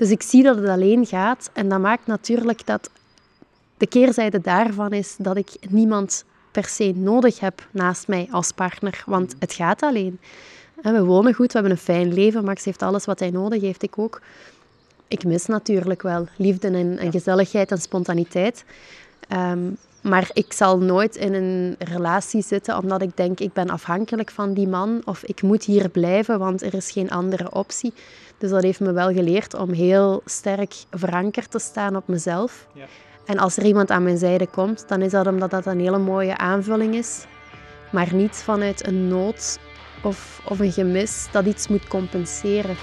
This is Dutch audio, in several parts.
Dus ik zie dat het alleen gaat en dat maakt natuurlijk dat de keerzijde daarvan is dat ik niemand per se nodig heb naast mij als partner, want het gaat alleen. We wonen goed, we hebben een fijn leven. Max heeft alles wat hij nodig heeft, ik ook. Ik mis natuurlijk wel liefde en, en gezelligheid en spontaniteit. Ehm, maar ik zal nooit in een relatie zitten omdat ik denk ik ben afhankelijk van die man of ik moet hier blijven, want er is geen andere optie. Dus dat heeft me wel geleerd om heel sterk verankerd te staan op mezelf. Ja. En als er iemand aan mijn zijde komt, dan is dat omdat dat een hele mooie aanvulling is. Maar niet vanuit een nood of, of een gemis dat iets moet compenseren.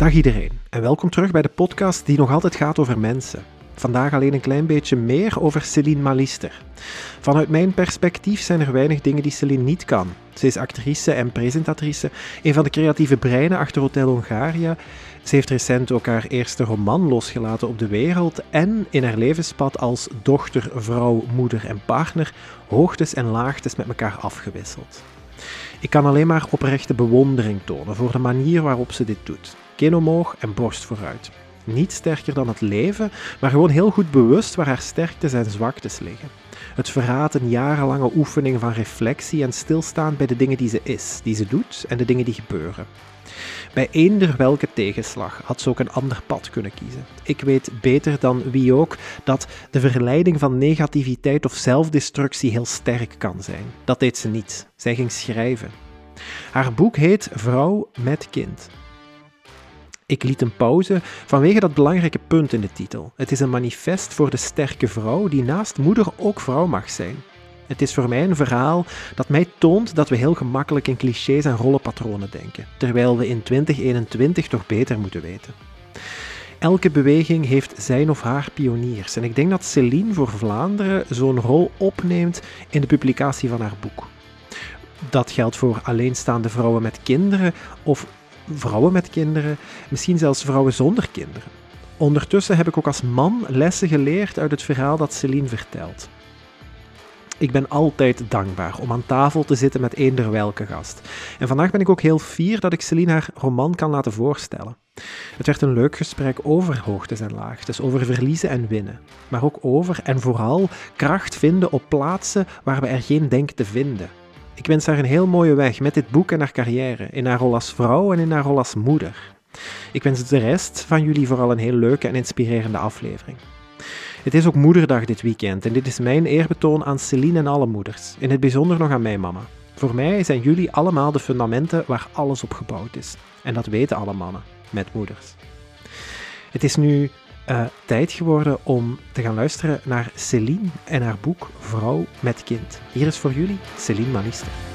Dag iedereen en welkom terug bij de podcast die nog altijd gaat over mensen. Vandaag alleen een klein beetje meer over Celine Malister. Vanuit mijn perspectief zijn er weinig dingen die Celine niet kan. Ze is actrice en presentatrice, een van de creatieve breinen achter Hotel Hongaria. Ze heeft recent ook haar eerste roman losgelaten op de wereld en in haar levenspad als dochter, vrouw, moeder en partner hoogtes en laagtes met elkaar afgewisseld. Ik kan alleen maar oprechte bewondering tonen voor de manier waarop ze dit doet. Kin omhoog en borst vooruit. Niet sterker dan het leven, maar gewoon heel goed bewust waar haar sterktes en zwaktes liggen. Het verraadt een jarenlange oefening van reflectie en stilstaan bij de dingen die ze is, die ze doet en de dingen die gebeuren. Bij eender welke tegenslag had ze ook een ander pad kunnen kiezen. Ik weet beter dan wie ook dat de verleiding van negativiteit of zelfdestructie heel sterk kan zijn. Dat deed ze niet. Zij ging schrijven. Haar boek heet Vrouw met kind. Ik liet een pauze vanwege dat belangrijke punt in de titel. Het is een manifest voor de sterke vrouw die naast moeder ook vrouw mag zijn. Het is voor mij een verhaal dat mij toont dat we heel gemakkelijk in clichés en rollenpatronen denken, terwijl we in 2021 toch beter moeten weten. Elke beweging heeft zijn of haar pioniers en ik denk dat Céline voor Vlaanderen zo'n rol opneemt in de publicatie van haar boek. Dat geldt voor alleenstaande vrouwen met kinderen of vrouwen met kinderen, misschien zelfs vrouwen zonder kinderen. Ondertussen heb ik ook als man lessen geleerd uit het verhaal dat Celine vertelt. Ik ben altijd dankbaar om aan tafel te zitten met eender welke gast. En vandaag ben ik ook heel fier dat ik Celine haar roman kan laten voorstellen. Het werd een leuk gesprek over hoogtes en laagtes, over verliezen en winnen. Maar ook over en vooral kracht vinden op plaatsen waar we er geen denken te vinden. Ik wens haar een heel mooie weg met dit boek en haar carrière, in haar rol als vrouw en in haar rol als moeder. Ik wens de rest van jullie vooral een heel leuke en inspirerende aflevering. Het is ook Moederdag dit weekend en dit is mijn eerbetoon aan Celine en alle moeders, in het bijzonder nog aan mijn mama. Voor mij zijn jullie allemaal de fundamenten waar alles op gebouwd is. En dat weten alle mannen, met moeders. Het is nu uh, tijd geworden om te gaan luisteren naar Céline en haar boek Vrouw met Kind. Hier is voor jullie Céline Manister.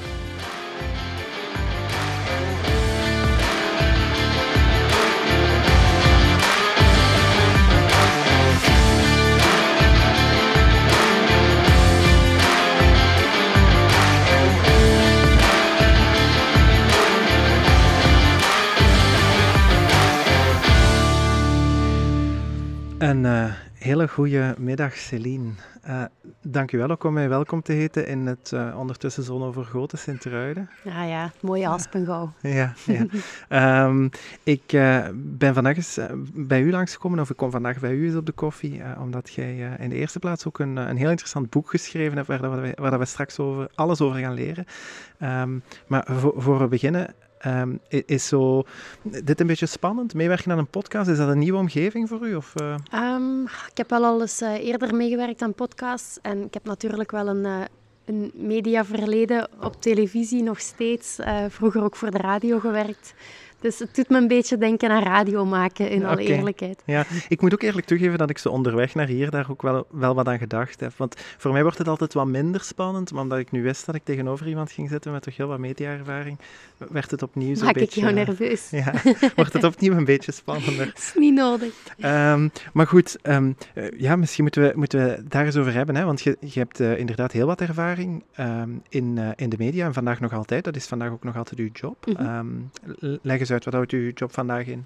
Een uh, hele goede middag, Celine. Uh, dank u wel ook om mij welkom te heten in het uh, ondertussen zonovergoten Sint-Truiden. Ah ja, mooie Aspengouw. Ja, ja. um, ik ben vandaag eens bij u langsgekomen, of ik kom vandaag bij u eens op de koffie, omdat jij in de eerste plaats ook een, een heel interessant boek geschreven hebt, waar, we, waar we straks over, alles over gaan leren. Um, maar voor, voor we beginnen, Um, is zo, dit een beetje spannend? Meewerken aan een podcast, is dat een nieuwe omgeving voor u? Of, uh? um, ik heb wel al eens uh, eerder meegewerkt aan podcasts en ik heb natuurlijk wel een, uh, een mediaverleden op televisie nog steeds. vroeger ook voor de radio gewerkt. Dus het doet me een beetje denken aan radio maken, in alle eerlijkheid. Ja, ik moet ook eerlijk toegeven dat ik zo onderweg naar hier daar ook wel, wel wat aan gedacht heb. Want voor mij wordt het altijd wat minder spannend, maar omdat ik nu wist dat ik tegenover iemand ging zitten met toch heel wat mediaervaring, werd het opnieuw zo Maak beetje... Maak ik jou nerveus? Ja, wordt het opnieuw een beetje spannender. Dat is niet nodig. Um, maar goed, um, ja, misschien moeten we, moeten we daar eens over hebben, hè? want je, je hebt uh, inderdaad heel wat ervaring um, in, uh, in de media en vandaag nog altijd. Dat is vandaag ook nog altijd uw job. Mm -hmm. leg eens uit, wat houdt uw job vandaag in?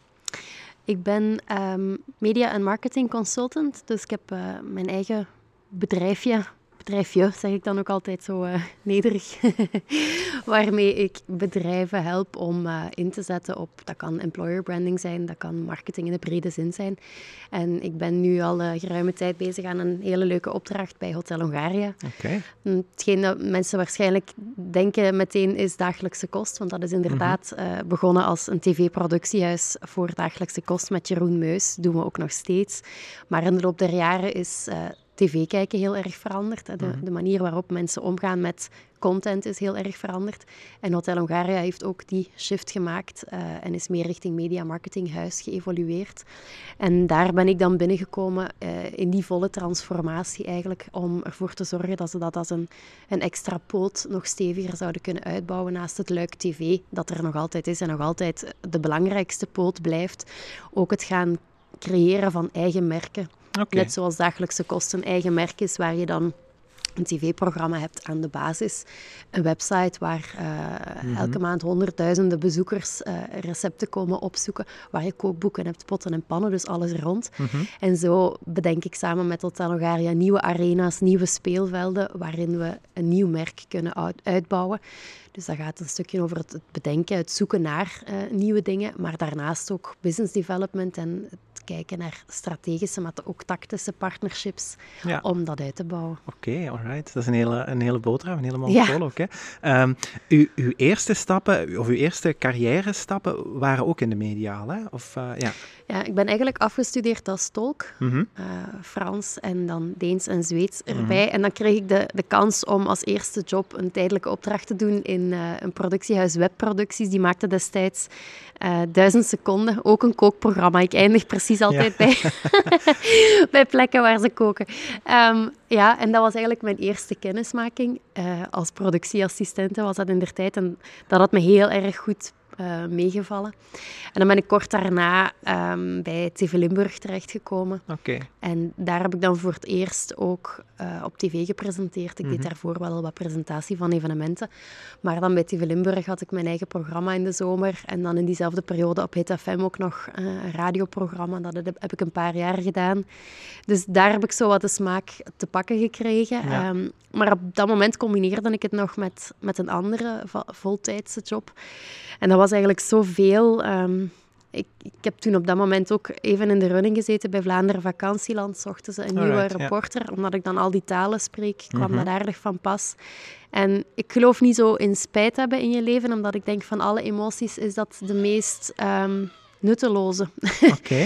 Ik ben ehm, media- en marketing consultant, dus ik heb uh, mijn eigen bedrijfje zeg ik dan ook altijd zo uh, nederig, waarmee ik bedrijven help om uh, in te zetten op, dat kan employer branding zijn, dat kan marketing in de brede zin zijn. En ik ben nu al uh, geruime tijd bezig aan een hele leuke opdracht bij Hotel Hongaria. Okay. Hetgeen dat mensen waarschijnlijk denken meteen is dagelijkse kost, want dat is inderdaad mm -hmm. begonnen als een tv-productiehuis voor dagelijkse kost met Jeroen Meus, doen we ook nog steeds. Maar in de loop der jaren is tv kijken heel erg veranderd. De, Mhm. de, manier waarop mensen omgaan met content is heel erg veranderd. En Hotel Hongaria heeft ook die shift gemaakt uh, en is meer richting media marketinghuis geëvolueerd. En daar ben ik dan binnengekomen uh, in die volle transformatie eigenlijk, om ervoor te zorgen dat ze dat als een, een extra poot nog steviger zouden kunnen uitbouwen naast het luik tv, dat er nog altijd is en nog altijd de belangrijkste poot blijft. Ook het gaan creëren van eigen merken. Okay. Net zoals dagelijkse kosten eigen merk is, waar je dan een tv-programma hebt aan de basis. Een website waar uh, Mhm. elke maand honderdduizenden bezoekers uh, recepten komen opzoeken. Waar je kookboeken hebt, potten en pannen, dus alles rond. Mhm. En zo bedenk ik samen met Hotel Hongaria nieuwe arena's, nieuwe speelvelden, waarin we een nieuw merk kunnen uit uitbouwen. Dus dat gaat een stukje over het, bedenken, het zoeken naar uh, nieuwe dingen, maar daarnaast ook business development en het kijken naar strategische, maar ook tactische partnerships Ja. om dat uit te bouwen. Oké, alright. Dat is een hele, een hele boterham, een hele mond Ja. ook. Hè. Ehm, uw, uw eerste stappen, of uw eerste carrière stappen, waren ook in de media, hè? Of, uh, ja. Ja, ik ben eigenlijk afgestudeerd als tolk, Mhm. uh, Frans en dan Deens en Zweeds erbij. En dan kreeg ik de, de kans om als eerste job een tijdelijke opdracht te doen in uh, een productiehuis Webproducties. Die maakte destijds duizend seconden, ook een kookprogramma. Ik eindig precies altijd Ja. bij, bij plekken waar ze koken. Um, ja, en dat was eigenlijk mijn eerste kennismaking. Uh, als productieassistente was dat in der tijd. En dat had me heel erg goed uh, meegevallen. En dan ben ik kort daarna um, bij TV Limburg terechtgekomen. Oké. En daar heb ik dan voor het eerst ook uh, op tv gepresenteerd. Ik Mhm. deed daarvoor wel wat presentatie van evenementen. Maar dan bij TV Limburg had ik mijn eigen programma in de zomer. En dan in diezelfde periode op Hit FM ook nog uh, een radioprogramma. Dat heb ik een paar jaar gedaan. Dus daar heb ik zo wat de smaak te pakken gekregen. Ja. Um, maar op dat moment combineerde ik het nog met, met een andere voltijdse job. En dat was eigenlijk zoveel. Um, ik, ik heb toen op dat moment ook even in de running gezeten bij Vlaanderen Vakantieland. Zochten ze een nieuwe Alright, reporter. Omdat ik dan al die talen spreek, kwam Mhm. dat aardig van pas. En ik geloof niet zo in spijt hebben in je leven, omdat ik denk van alle emoties is dat de meest ehm, nutteloze. Oké.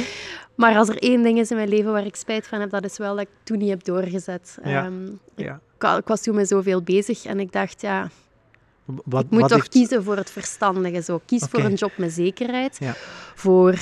Maar als er één ding is in mijn leven waar ik spijt van heb, dat is wel dat ik toen niet heb doorgezet. Ja. Ehm, Ja. ik, ik was toen met zoveel bezig en ik dacht, ja, Wat, ik moet wat toch heeft- kiezen voor het verstandige. Zo. Kies voor een job met zekerheid, Ja. voor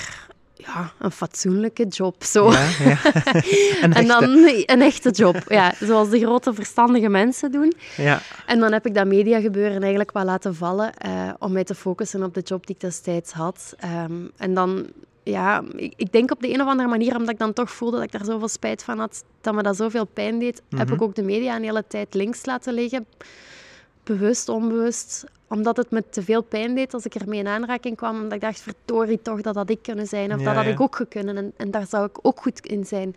ja, een fatsoenlijke job. Zo. Ja, ja. Een En dan een echte job, ja, zoals de grote verstandige mensen doen. Ja, En dan heb ik dat mediagebeuren eigenlijk wel laten vallen eh, om mij te focussen op de job die ik destijds had. Ehm, en dan, ja, ik, ik denk op de een of andere manier, omdat ik dan toch voelde dat ik daar zoveel spijt van had, dat me dat zoveel pijn deed, heb Mhm. ik ook de media een hele tijd links laten liggen. Bewust, onbewust. Omdat het me te veel pijn deed als ik ermee in aanraking kwam. Omdat ik dacht, verdorie toch, dat had ik kunnen zijn. Of Ja, dat had ja. ik ook gekund. En, en daar zou ik ook goed in zijn.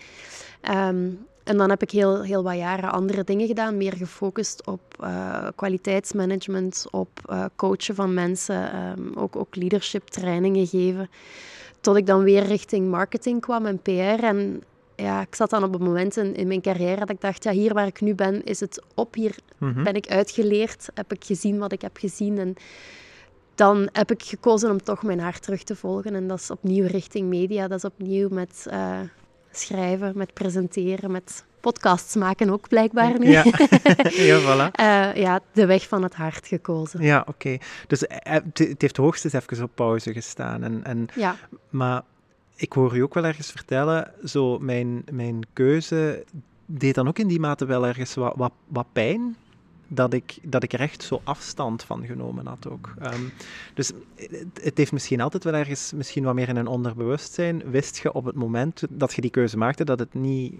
Ehm, en dan heb ik heel, heel wat jaren andere dingen gedaan. Meer gefocust op eh, kwaliteitsmanagement, op eh, coachen van mensen. ehm, ook, ook leadership trainingen geven. Tot ik dan weer richting marketing kwam en PR. En ja, ik zat dan op het moment in, in mijn carrière dat ik dacht, ja, hier waar ik nu ben, is het op. Hier mhm. ben ik uitgeleerd, heb ik gezien wat ik heb gezien. En dan heb ik gekozen om toch mijn hart terug te volgen. En dat is opnieuw richting media. Dat is opnieuw met eh, schrijven, met presenteren, met podcasts maken ook blijkbaar nu. Ja. ja, voilà. Eh, ja, de weg van het hart gekozen. Ja, oké. Dus eh, het het heeft hoogstens even op pauze gestaan. En, en, Ja, maar ik hoor u ook wel ergens vertellen, zo mijn, mijn keuze deed dan ook in die mate wel ergens wat, wat, wat pijn. Dat ik, dat ik er echt zo afstand van genomen had ook. Ehm, dus het, heeft misschien altijd wel ergens, misschien wat meer in een onderbewustzijn, wist je op het moment dat je die keuze maakte, dat het niet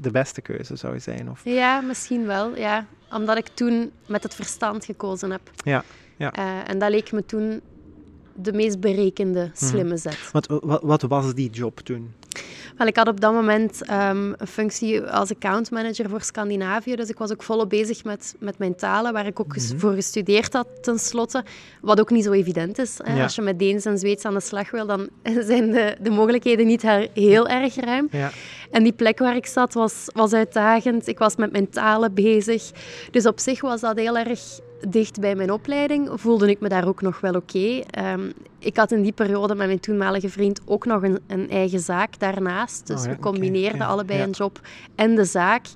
de beste keuze zou zijn? Of, ja misschien wel. Ja. Omdat ik toen met het verstand gekozen heb. Ja, ja. Eh, en dat leek me toen de meest berekende, slimme zet. Wat, wat, wat was die job toen? Wel, ik had op dat moment um, een functie als accountmanager voor Scandinavië. Dus ik was ook volop bezig met, met mijn talen, waar ik ook mm voor gestudeerd had tenslotte. Wat ook niet zo evident is. Hè? Als je met Deens en Zweeds aan de slag wil, dan zijn de, de mogelijkheden niet heel erg ruim. Ja. En die plek waar ik zat was, was uitdagend. Ik was met mijn talen bezig. Dus op zich was dat heel erg dicht bij mijn opleiding voelde ik me daar ook nog wel oké. Ehm, ik had in die periode met mijn toenmalige vriend ook nog een, een eigen zaak daarnaast. Dus oh we combineerden allebei een job en de zaak.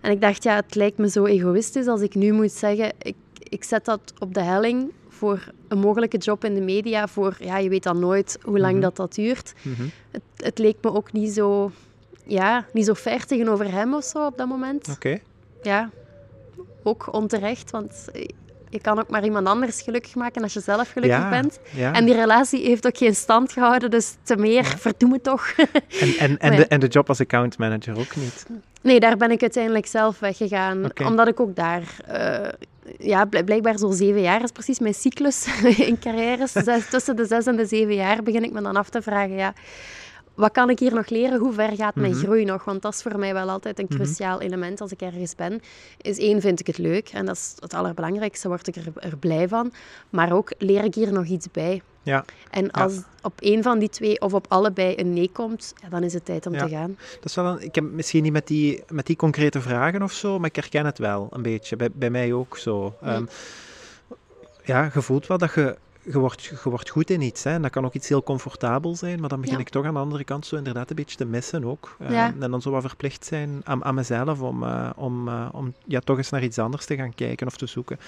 En ik dacht, ja, het lijkt me zo egoïstisch als ik nu moet zeggen, ik, ik zet dat op de helling voor een mogelijke job in de media, voor, ja, je weet dan nooit hoe lang mhm. dat dat duurt. Mhm. het, het, leek me ook niet zo, ja, niet zo fair tegenover hem of zo op dat moment. Oké. Ja, ook onterecht, want je kan ook maar iemand anders gelukkig maken als je zelf gelukkig bent. En die relatie heeft ook geen stand gehouden, dus te meer, ja. verdoe me toch. en, en, en, de, en de job als account manager ook niet? Nee, daar ben ik uiteindelijk zelf weggegaan. Omdat ik ook daar... Uh, ja, blijkbaar zo'n zeven jaar is precies mijn cyclus in carrières. tussen de zes en de zeven jaar begin ik me dan af te vragen, ja wat kan ik hier nog leren? Hoe ver gaat mijn mhm. groei nog? Want dat is voor mij wel altijd een mhm. cruciaal element als ik ergens ben. Is één, vind ik het leuk. En dat is het allerbelangrijkste, word ik er, er blij van. Maar ook, leer ik hier nog iets bij? Ja. En als op één van die twee of op allebei een nee komt, ja, dan is het tijd om te gaan. Dat is wel een, ik heb misschien niet met die, met die concrete vragen of zo, maar ik herken het wel een beetje. Bij, bij mij ook zo. Um, ja, je voelt wel dat je je wordt, je wordt goed in iets. Hè. En dat kan ook iets heel comfortabel zijn, maar dan begin ik toch aan de andere kant zo inderdaad een beetje te missen ook. Uh, En dan zo wat verplicht zijn aan, aan mezelf om, uh, om, uh, om ja, toch eens naar iets anders te gaan kijken of te zoeken.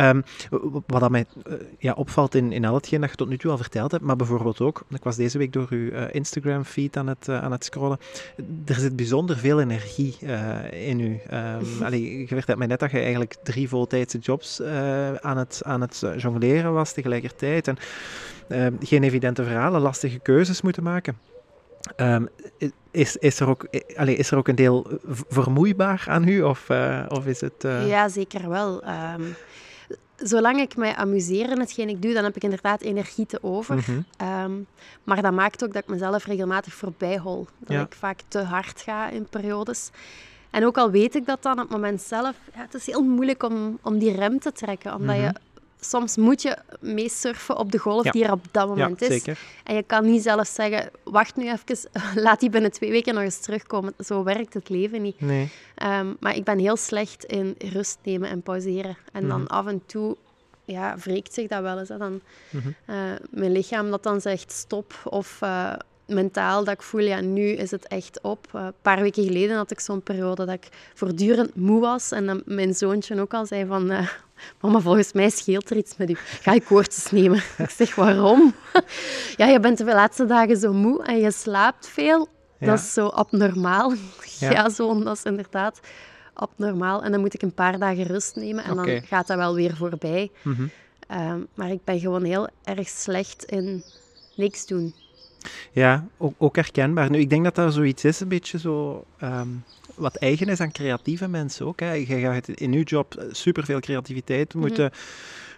Um, wat dat mij ja, opvalt in, in al hetgeen dat je tot nu toe al verteld hebt, maar bijvoorbeeld ook, ik was deze week door uw Instagram-feed aan, het aan het scrollen, er zit bijzonder veel energie in u. Um, allee, je vertelt mij net dat je eigenlijk drie voltijdse jobs aan het, aan het jongleren was tegelijk tegelijkertijd. En ehm, geen evidente verhalen, lastige keuzes moeten maken. Um, is, is, er ook, allez, is er ook een deel vermoeibaar aan u? Of, uh, of is het... Uh... Ja, zeker wel. Um, zolang ik mij amuseer in hetgeen ik doe, dan heb ik inderdaad energie te over. Mm -hmm. maar dat maakt ook dat ik mezelf regelmatig voorbij hol. Dat ik vaak te hard ga in periodes. En ook al weet ik dat dan op het moment zelf, ja, het is heel moeilijk om, om die rem te trekken. Omdat mm -hmm. je soms moet je meesurfen op de golf die er op dat moment ja, is. Zeker. En je kan niet zelf zeggen, wacht nu even, laat die binnen twee weken nog eens terugkomen. Zo werkt het leven niet. Nee. Um, maar ik ben heel slecht in rust nemen en pauzeren. En dan mhm. af en toe ja, wreekt zich dat wel eens. Hè. Dan, uh, mijn lichaam dat dan zegt stop of... Uh, mentaal dat ik voel, ja, nu is het echt op. Uh, een paar weken geleden had ik zo'n periode dat ik voortdurend moe was. En dan mijn zoontje ook al zei van, uh, mama, volgens mij scheelt er iets met u. Ga ik koortjes nemen? ik zeg, waarom? ja, je bent de laatste dagen zo moe en je slaapt veel. Dat is zo abnormaal. ja, ja zo, dat is inderdaad abnormaal. En dan moet ik een paar dagen rust nemen en dan gaat dat wel weer voorbij. Mhm. Ehm, maar ik ben gewoon heel erg slecht in niks doen. Ja, ook, ook, herkenbaar. Nu, ik denk dat dat zoiets is, een beetje zo... Ehm, wat eigen is aan creatieve mensen ook. Hè. Je gaat in je job superveel creativiteit mhm. moeten,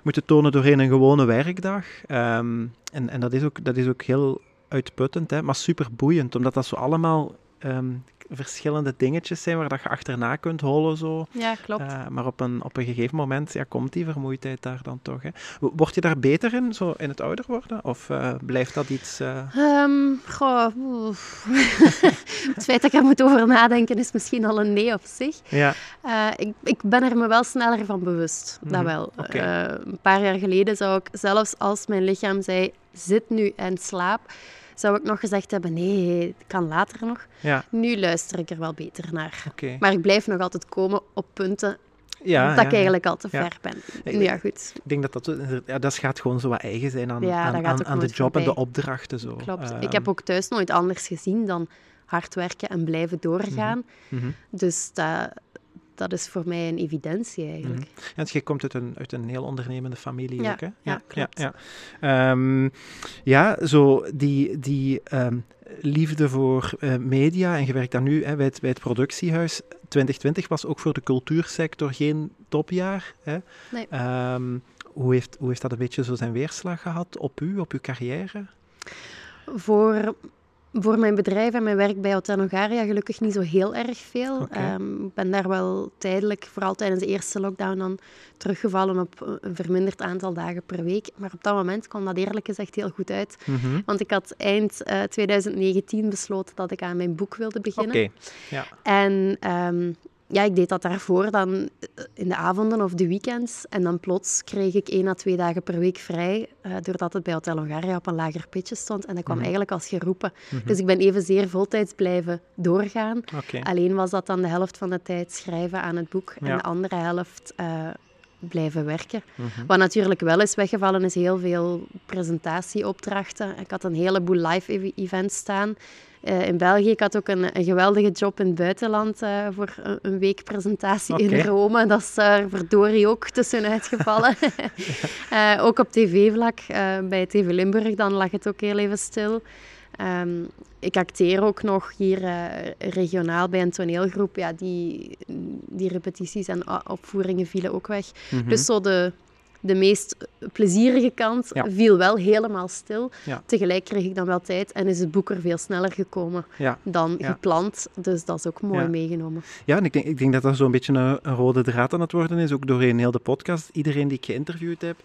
moeten tonen doorheen een gewone werkdag. Ehm, en en dat, is ook, dat is ook heel uitputtend, hè, maar super boeiend, omdat dat zo allemaal ehm, verschillende dingetjes zijn waar dat je achterna kunt hollen. Zo. Ja, klopt. Uh, maar op een, op een gegeven moment ja, komt die vermoeidheid daar dan toch. Hè. Word je daar beter in, zo in het ouder worden? Of uh, blijft dat iets... Uh... Um, goh, het feit dat ik er moet over nadenken is misschien al een nee op zich. Ja. ik, ik ben er me wel sneller van bewust, dat mhm. wel. Okay. een paar jaar geleden zou ik, zelfs als mijn lichaam zei, zit nu en slaap zou ik nog gezegd hebben, nee, het kan later nog. Ja. Nu luister ik er wel beter naar. Okay. Maar ik blijf nog altijd komen op punten ja, dat ik eigenlijk al te ver ben. Ja, goed. Ik denk dat dat, ja, dat gaat gewoon zo wat eigen zijn aan, aan, aan, de job en de opdrachten. Zo. Klopt. ik heb ehm, ook thuis nooit anders gezien dan hard werken en blijven doorgaan. Mhm. Mhm. Dus dat, dat is voor mij een evidentie eigenlijk. Mm -hmm. je komt uit een, uit een heel ondernemende familie ja, ook, hè? Ja, klopt. Ja, ja. Um, ja zo die, die um, liefde voor uh, media, en je werkt dan nu hè, bij, het, bij het productiehuis. 2020 was ook voor de cultuursector geen topjaar. Hè? Nee. Um, hoe, heeft, hoe heeft dat een beetje zo zijn weerslag gehad op u, op uw carrière? Voor voor mijn bedrijf en mijn werk bij Hotel gelukkig niet zo heel erg veel. Okay. Ehm, ik ben daar wel tijdelijk, vooral tijdens de eerste lockdown, dan teruggevallen op een verminderd aantal dagen per week. Maar op dat moment kwam dat eerlijk gezegd heel goed uit. Mhm. Want ik had eind uh, 2019 besloten dat ik aan mijn boek wilde beginnen. Oké, ja. En um, ja, ik deed dat daarvoor dan in de avonden of de weekends. En dan plots kreeg ik één à twee dagen per week vrij, uh, doordat het bij Hotel Hongaria op een lager pitje stond. En dat kwam Mhm. eigenlijk als geroepen. Mhm. Dus ik ben evenzeer voltijds blijven doorgaan. Alleen was dat dan de helft van de tijd schrijven aan het boek en de andere helft eh, blijven werken. Mhm. Wat natuurlijk wel is weggevallen, is heel veel presentatieopdrachten. Ik had een heleboel live ev- events staan. Eh, in België, ik had ook een, een geweldige job in het buitenland eh, voor een, een week presentatie in Rome. Dat is er verdorie ook tussenuit gevallen. Eh, ook op tv-vlak, eh, bij TV Limburg, dan lag het ook heel even stil. Ehm, ik acteer ook nog hier eh, regionaal bij een toneelgroep. Ja, die, die repetities en opvoeringen vielen ook weg. Mhm. Dus zo de, de meest plezierige kant Ja. viel wel helemaal stil. Ja. Tegelijk kreeg ik dan wel tijd en is het boek er veel sneller gekomen Ja. dan gepland. Dus dat is ook mooi Ja. meegenomen. Ja, en ik denk, ik denk dat dat zo'n beetje een, een rode draad aan het worden is, ook doorheen heel de podcast. Iedereen die ik geïnterviewd heb,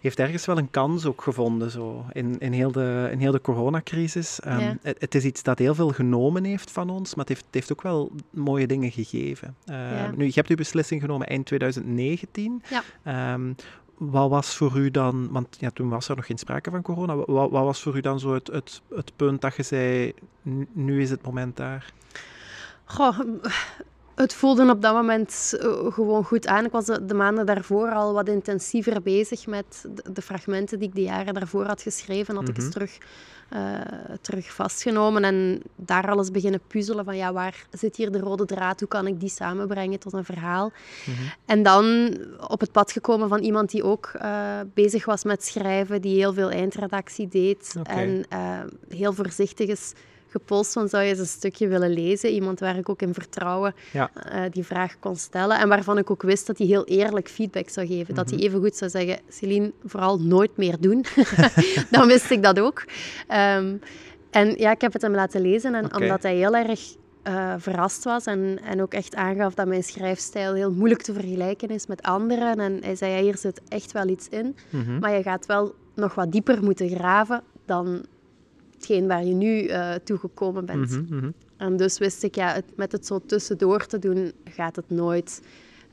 heeft ergens wel een kans ook gevonden zo, in, in, heel de, in heel de coronacrisis. Ehm, Ja. het, het is iets dat heel veel genomen heeft van ons, maar het heeft, het heeft ook wel mooie dingen gegeven. Ehm, Ja. Nu, je hebt uw beslissing genomen eind 2019. Ja. Ehm, wat was voor u dan, want ja, toen was er nog geen sprake van corona, wat, wat was voor u dan zo het, het, het punt dat je zei, "Nu- is het moment daar? Goh, het voelde op dat moment eh, gewoon goed aan. Ik was de, de maanden daarvoor al wat intensiever bezig met de, de fragmenten die ik de jaren daarvoor had geschreven. Had ik Mhm. eens terug, eh, terug vastgenomen en daar alles beginnen puzzelen van ja, waar zit hier de rode draad? Hoe kan ik die samenbrengen tot een verhaal? Mhm. En dan op het pad gekomen van iemand die ook eh, bezig was met schrijven, die heel veel eindredactie deed en heel voorzichtig is gepolst van zou je eens een stukje willen lezen. Iemand waar ik ook in vertrouwen Ja. eh, die vraag kon stellen en waarvan ik ook wist dat hij heel eerlijk feedback zou geven. Dat hij Mhm. even goed zou zeggen, Celine, vooral nooit meer doen. dan wist ik dat ook. Ehm, en ja, ik heb het hem laten lezen en omdat hij heel erg eh, verrast was en, en ook echt aangaf dat mijn schrijfstijl heel moeilijk te vergelijken is met anderen. En hij zei, ja, hier zit echt wel iets in, Mhm. maar je gaat wel nog wat dieper moeten graven dan hetgeen waar je nu eh toegekomen bent. Mhm, mhm. En dus wist ik, ja, het, met het zo tussendoor te doen, gaat het nooit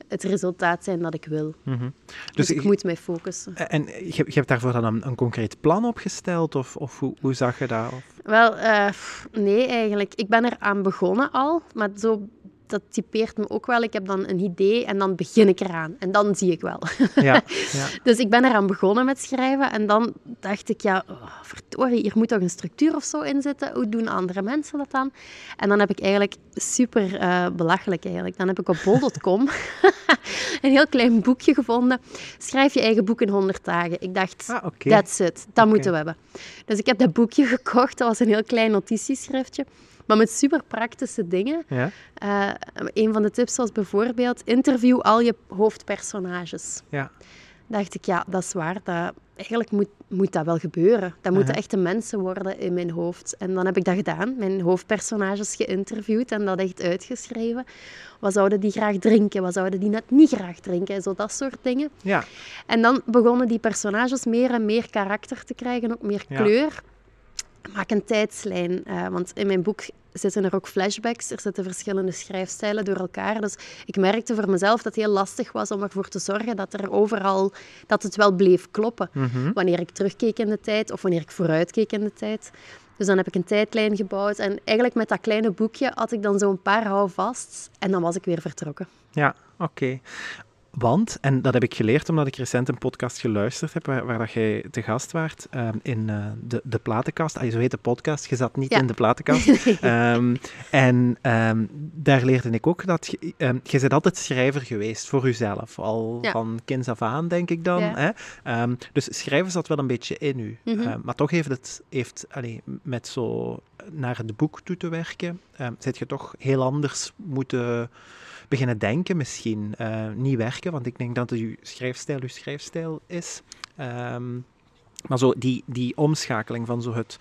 het resultaat zijn dat ik wil. Mhm. Dus, Dus ik je- moet mij focussen. En je, je hebt daarvoor dan een, een concreet plan opgesteld? Of, of hoe, hoe zag je dat? Of? Wel, eh, nee eigenlijk. Ik ben er aan begonnen al, maar zo, dat typeert me ook wel. Ik heb dan een idee en dan begin ik eraan. En dan zie ik wel. Ja, ja. Dus ik ben eraan begonnen met schrijven en dan dacht ik, ja, oh, verdorie, hier moet toch een structuur of zo in zitten. Hoe doen andere mensen dat dan? En dan heb ik eigenlijk super eh, belachelijk eigenlijk. Dan heb ik op bol.com een heel klein boekje gevonden. Schrijf je eigen boek in 100 dagen. Ik dacht, Ah, oké. that's it. Dat moeten we hebben. Dus ik heb dat boekje gekocht. Dat was een heel klein notitieschriftje. Maar met super praktische dingen. Ja? Eh, een van de tips was bijvoorbeeld: interview al je hoofdpersonages Ja. dacht ik, ja, dat is waar. Dat, eigenlijk moet, moet dat wel gebeuren. Dat moeten Uh-huh. echte mensen worden in mijn hoofd. En dan heb ik dat gedaan. Mijn hoofdpersonages geïnterviewd en dat echt uitgeschreven. Wat zouden die graag drinken? Wat zouden die net niet graag drinken? Zo dat soort dingen. Ja. En dan begonnen die personages meer en meer karakter te krijgen, ook meer Ja. kleur. Maak een tijdslijn, eh, want in mijn boek zitten er ook flashbacks. Er zitten verschillende schrijfstijlen door elkaar. Dus ik merkte voor mezelf dat het heel lastig was om ervoor te zorgen dat er overal dat het wel bleef kloppen. Mhm. Wanneer ik terugkeek in de tijd of wanneer ik vooruitkeek in de tijd. Dus dan heb ik een tijdlijn gebouwd. En eigenlijk met dat kleine boekje had ik dan zo'n paar houvasts. En dan was ik weer vertrokken. Ja, oké. Want, en dat heb ik geleerd omdat ik recent een podcast geluisterd heb waar, waar dat jij te gast waart ehm, in eh, de, de platenkast. Ah, zo heet de podcast, je zat niet Ja. in de platenkast. Ehm, en ehm, daar leerde ik ook dat je, bent altijd schrijver geweest voor jezelf. Al Ja. van kinds af aan, denk ik dan. Ja. Hè? Dus schrijven zat wel een beetje in u. Mhm. Maar toch heeft het, heeft, allee, met zo naar het boek toe te werken, zit je toch heel anders moeten beginnen denken misschien. Uh, niet werken, want ik denk dat het uw schrijfstijl uw schrijfstijl is. Ehm, maar zo die, die omschakeling van zo het...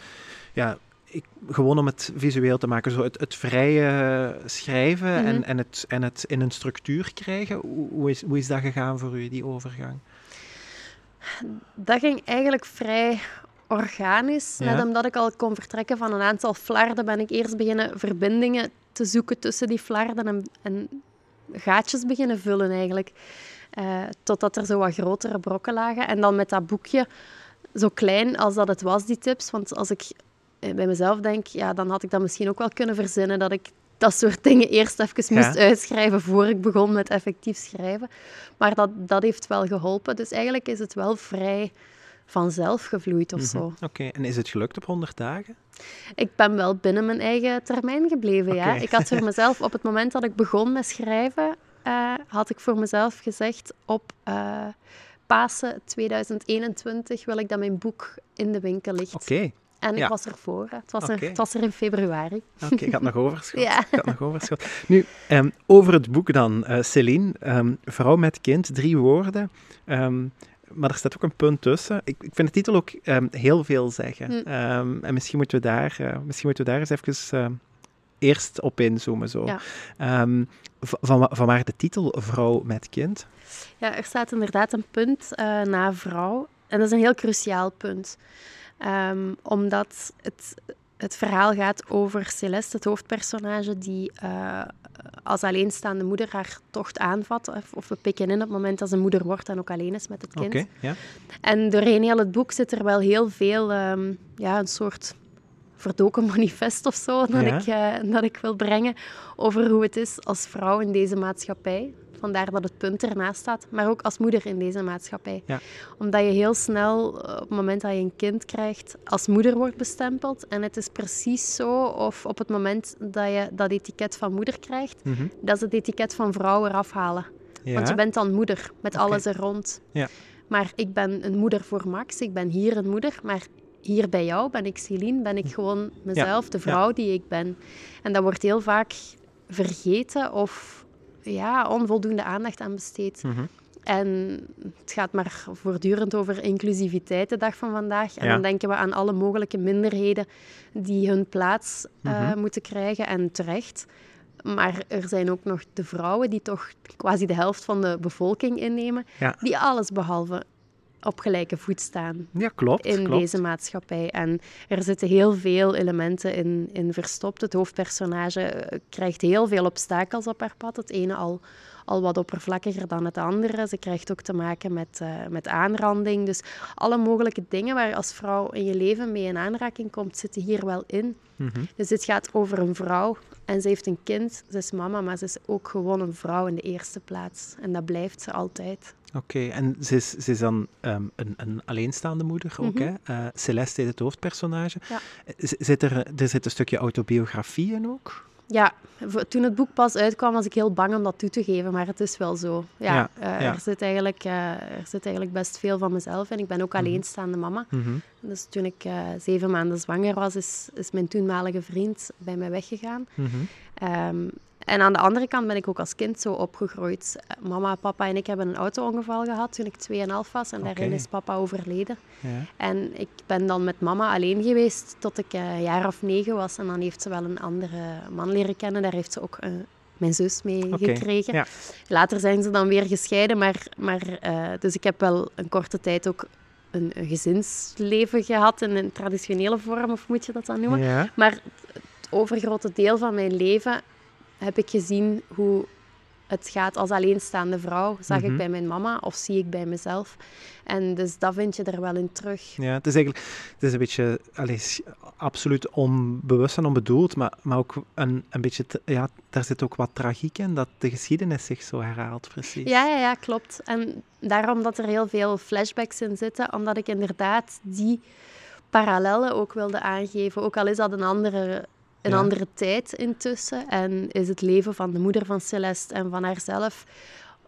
Ja, ik, gewoon om het visueel te maken, zo het, het vrije schrijven en, mhm. en, het, en het in een structuur krijgen. Hoe, hoe, is, hoe is dat gegaan voor u, die overgang? Dat ging eigenlijk vrij organisch. Net omdat ik al kon vertrekken van een aantal flarden, ben ik eerst beginnen verbindingen te zoeken tussen die flarden en, en gaatjes beginnen vullen eigenlijk. Uh, totdat er zo wat grotere brokken lagen. En dan met dat boekje, zo klein als dat het was, die tips. Want als ik eh, bij mezelf denk, ja, dan had ik dat misschien ook wel kunnen verzinnen dat ik dat soort dingen eerst even moest uitschrijven voor ik begon met effectief schrijven. Maar dat, dat heeft wel geholpen. Dus eigenlijk is het wel vrij vanzelf gevloeid of mhm. zo. Oké, en is het gelukt op 100 dagen? Ik ben wel binnen mijn eigen termijn gebleven, ja. Ik had voor mezelf, op het moment dat ik begon met schrijven, uh, had ik voor mezelf gezegd op uh, Pasen 2021 wil ik dat mijn boek in de winkel ligt. Oké. En ik was ervoor. Het was, er, het was er in februari. Oké, ik had nog overschot. ja. Ik had nog overschot. Nu, um, over het boek dan, uh, Celine. Um, vrouw met kind, drie woorden. Um, maar er staat ook een punt tussen. Ik, ik vind de titel ook um, heel veel zeggen. Hm. Um, en misschien moeten we daar, uh, misschien moeten we daar eens even uh, eerst op inzoomen. Zo. Ja. Um, van, van waar de titel Vrouw met kind? Ja, er staat inderdaad een punt uh, na vrouw. En dat is een heel cruciaal punt. omdat het, het verhaal gaat over Celeste, het hoofdpersonage, die uh, als alleenstaande moeder haar tocht aanvat. Of, of, we pikken in op het moment dat ze moeder wordt en ook alleen is met het kind. Okay, ja. En doorheen heel het boek zit er wel heel veel, um, ja, een soort verdoken manifest of zo, dat, ik, uh, dat ik wil brengen over hoe het is als vrouw in deze maatschappij. Vandaar dat het punt ernaast staat. Maar ook als moeder in deze maatschappij. Ja. Omdat je heel snel, eh, op het moment dat je een kind krijgt, als moeder wordt bestempeld. En het is precies zo, of op het moment dat je dat etiket van moeder krijgt, mhm. dat ze het etiket van vrouw eraf halen. Want je bent dan moeder, met alles er rond. Ja. Maar ik ben een moeder voor Max, ik ben hier een moeder, maar hier bij jou ben ik Celine, ben ik hm. gewoon mezelf, de vrouw die ik ben. En dat wordt heel vaak vergeten of ja, onvoldoende aandacht aan besteed. Mhm. En het gaat maar voortdurend over inclusiviteit de dag van vandaag. En dan denken we aan alle mogelijke minderheden die hun plaats eh, mhm. moeten krijgen en terecht. Maar er zijn ook nog de vrouwen die toch quasi de helft van de bevolking innemen, die alles behalve op gelijke voet staan ja, klopt, in klopt. deze maatschappij. En er zitten heel veel elementen in, in verstopt. Het hoofdpersonage eh, krijgt heel veel obstakels op haar pad. Het ene al, al wat oppervlakkiger dan het andere. Ze krijgt ook te maken met, uh, met aanranding. Dus alle mogelijke dingen waar je als vrouw in je leven mee in aanraking komt, zitten hier wel in. Mm Dus dit gaat over een vrouw en ze heeft een kind. Ze is mama, maar ze is ook gewoon een vrouw in de eerste plaats. En dat blijft ze altijd. Oké, en ze is, ze is dan um, een, een, alleenstaande moeder ook, mm -hmm. hè? Uh, Celeste is het hoofdpersonage. Ja. Zit er, er zit een stukje autobiografie in ook? Ja, toen het boek pas uitkwam was ik heel bang om dat toe te geven, maar het is wel zo. Ja, ja, uh, ja. Er, zit eigenlijk, uh, er zit eigenlijk best veel van mezelf en ik ben ook mhm. alleenstaande mama. Mm -hmm. Dus toen ik uh, zeven maanden zwanger was, is, is mijn toenmalige vriend bij mij weggegaan. Mm -hmm. um, en aan de andere kant ben ik ook als kind zo opgegroeid. Mama, papa en ik hebben een auto-ongeval gehad toen ik 2,5 was. En daarin is papa overleden. Ja. En ik ben dan met mama alleen geweest tot ik een jaar of negen was. En dan heeft ze wel een andere man leren kennen. Daar heeft ze ook uh, mijn zus mee okay. gekregen. Ja. Later zijn ze dan weer gescheiden. Maar, maar, uh, dus ik heb wel een korte tijd ook een, een, gezinsleven gehad in een traditionele vorm, of moet je dat dan noemen. Ja. Maar het overgrote deel van mijn leven heb ik gezien hoe het gaat als alleenstaande vrouw. Zag ik mhm. bij mijn mama of zie ik bij mezelf. En dus dat vind je er wel in terug. Ja, het is eigenlijk het is een beetje allez, absoluut onbewust en onbedoeld, maar, maar ook een, een beetje, ja, daar zit ook wat tragiek in, dat de geschiedenis zich zo herhaalt, precies. Ja, ja, ja, klopt. En daarom dat er heel veel flashbacks in zitten, omdat ik inderdaad die parallellen ook wilde aangeven, ook al is dat een andere een andere tijd intussen. En is het leven van de moeder van Celeste en van haarzelf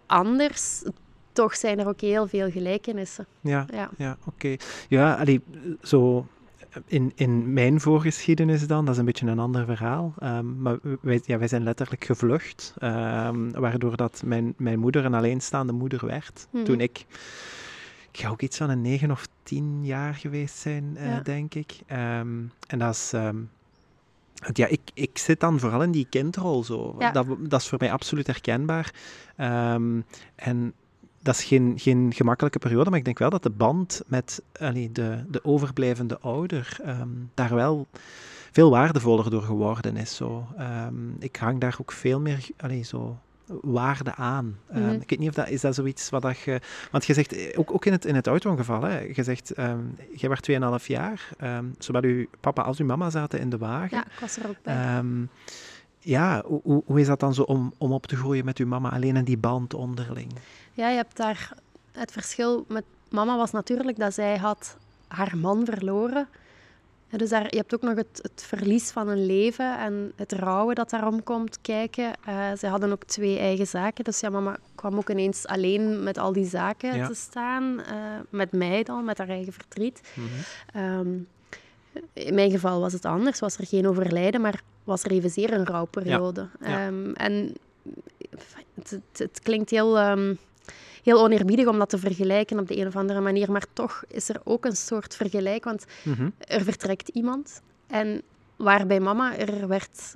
anders. Toch zijn er ook heel veel gelijkenissen. Ja, ja. ja oké. Ja, allee, zo in, in mijn voorgeschiedenis dan, dat is een beetje een ander verhaal. Ehm, maar wij, ja, wij zijn letterlijk gevlucht, um, waardoor dat mijn, mijn moeder een alleenstaande moeder werd. Mhm. Toen ik, ik ga ook iets van een negen of tien jaar geweest zijn, uh, Ja. denk ik. Ehm, en dat is... ja, ik, ik zit dan vooral in die kindrol zo. Ja. Dat, dat is voor mij absoluut herkenbaar. Ehm, en dat is geen, geen gemakkelijke periode, maar ik denk wel dat de band met allee, de, de overblijvende ouder ehm, daar wel veel waardevoller door geworden is. Zo. Ehm, ik hang daar ook veel meer allee, zo, waarde aan. Ehm, Mhm. ik weet niet of dat is dat zoiets wat dat je... Want je zegt, eh, ook, ook in het, in het auto-ongeval, je zegt, ehm jij was 2,5 jaar, ehm, zowel uw papa als uw mama zaten in de wagen. Ja, ik was er ook bij. Ja, hoe, hoe- hoe is dat dan zo om, om op te groeien met uw mama, alleen in die band onderling? Ja, je hebt daar... Het verschil met mama was natuurlijk dat zij had haar man verloren. Ja, Dus daar, je hebt ook nog het, het verlies van een leven en het rouwen dat daarom komt kijken. Eh zij hadden ook twee eigen zaken. Dus ja, mama kwam ook ineens alleen met al die zaken Ja. te staan. eh, met mij dan, met haar eigen verdriet. Ehm, in mijn geval was het anders. Was er geen overlijden, maar was er evenzeer een rouwperiode. Ja. Ehm, en het, het, het klinkt heel, ehm, heel oneerbiedig om dat te vergelijken op de een of andere manier, maar toch is er ook een soort vergelijk, want Mhm. er vertrekt iemand en waarbij mama er werd...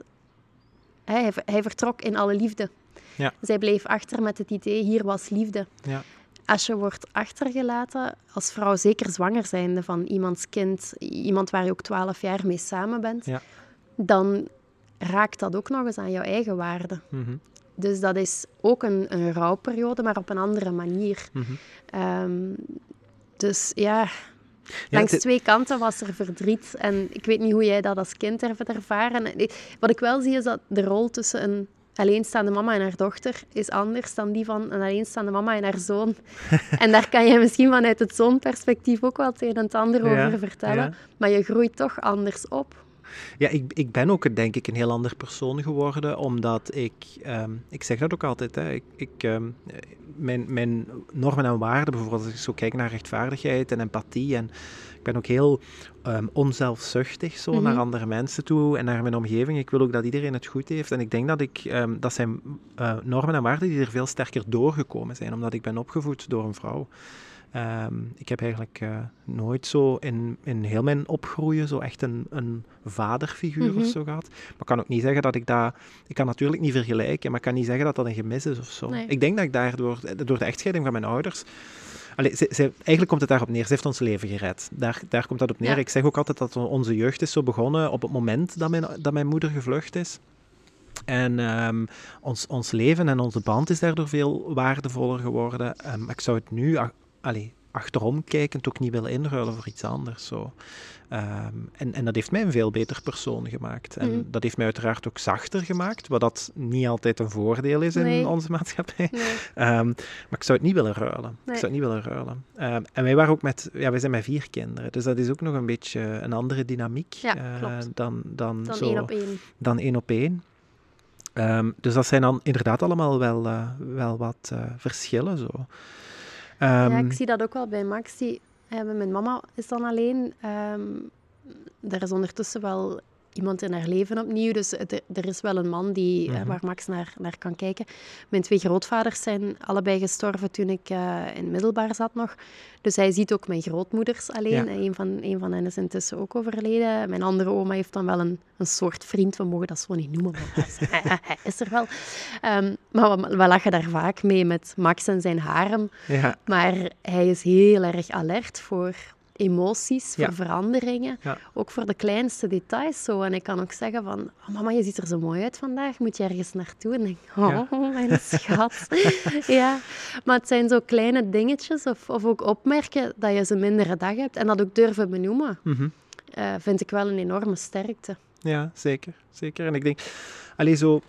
Hij, hij vertrok in alle liefde. Ja. Zij bleef achter met het idee, hier was liefde. Ja. Als je wordt achtergelaten, als vrouw zeker zwanger zijnde van iemands kind, iemand waar je ook twaalf jaar mee samen bent, Ja. dan raakt dat ook nog eens aan jouw eigen waarde. Mhm. Dus dat is ook een, een rouwperiode, maar op een andere manier. Mhm. Ehm, dus ja, langs twee kanten was er verdriet. En ik weet niet hoe jij dat als kind hebt ervaren. En Wat ik wel zie is dat de rol tussen een alleenstaande mama en haar dochter is anders dan die van een alleenstaande mama en haar zoon. en daar kan je misschien vanuit het zoonperspectief ook wel het een en het ander Ja, over vertellen. ja. Maar je groeit toch anders op. Ja, ik, ik ben ook denk ik een heel ander persoon geworden, omdat ik, ehm, ik zeg dat ook altijd, hè, ik, ik, ehm, mijn, mijn normen en waarden, bijvoorbeeld als ik zo kijk naar rechtvaardigheid en empathie, en ik ben ook heel ehm, onzelfzuchtig zo Mhm. naar andere mensen toe en naar mijn omgeving. Ik wil ook dat iedereen het goed heeft en ik denk dat ik, dat zijn eh, normen en waarden die er veel sterker doorgekomen zijn, omdat ik ben opgevoed door een vrouw. Ehm, ik heb eigenlijk eh, nooit zo in, in heel mijn opgroeien zo echt een, een vaderfiguur Mhm. of zo gehad. Maar ik kan ook niet zeggen dat ik dat... Ik kan natuurlijk niet vergelijken, maar ik kan niet zeggen dat dat een gemis is of zo. Nee. Ik denk dat ik daardoor, door de echtscheiding van mijn ouders... Allee, ze, ze- eigenlijk komt het daarop neer. Ze heeft ons leven gered. Daar, daar komt dat op neer. Ja. Ik zeg ook altijd dat onze jeugd is zo begonnen op het moment dat mijn, dat mijn moeder gevlucht is. En ehm, ons, ons leven en onze band is daardoor veel waardevoller geworden. Maar ik zou het nu, ach- allee, achterom kijkend, ook niet willen inruilen voor iets anders. Zo. Ehm, en, en dat heeft mij een veel beter persoon gemaakt. En Mhm. dat heeft mij uiteraard ook zachter gemaakt, wat dat niet altijd een voordeel is in Nee. onze maatschappij. Nee. Ehm, maar ik zou het niet willen ruilen. Ik zou het niet willen ruilen. Ehm, en wij waren ook met, ja, wij zijn met vier kinderen, dus dat is ook nog een beetje een andere dynamiek Ja, eh, dan, dan, Dan zo, één op één. dan één op één. Dus dat zijn dan inderdaad allemaal wel, eh, wel wat eh, verschillen. Zo. Ja, Ehm, ik zie dat ook wel bij Max. Die, eh, mijn mama is dan alleen. Ehm er is ondertussen wel iemand in haar leven opnieuw. Dus het- er is wel een man die, eh, Mhm. waar Max naar, naar kan kijken. Mijn twee grootvaders zijn allebei gestorven toen ik eh, in middelbaar zat nog. Dus hij ziet ook mijn grootmoeders alleen. Ja. En Een, van, een van hen is intussen ook overleden. Mijn andere oma heeft dan wel een, een soort vriend. We mogen dat zo niet noemen, maar hij is, hij- hij is er wel. Ehm, maar we, we lachen daar vaak mee met Max en zijn harem. ja, Maar hij is heel erg alert voor emoties, voor Ja. veranderingen. Ja. Ook voor de kleinste details zo. En ik kan ook zeggen van... "Oh, mama, je ziet er zo mooi uit vandaag. Moet je ergens naartoe? En denk, oh, Ja. mijn schat. ja. Maar het zijn zo kleine dingetjes. Of, of ook opmerken dat je ze een mindere dag hebt. En dat ook durven benoemen. mhm. eh, vind ik wel een enorme sterkte. ja, zeker, zeker. En ik denk, alleen zo...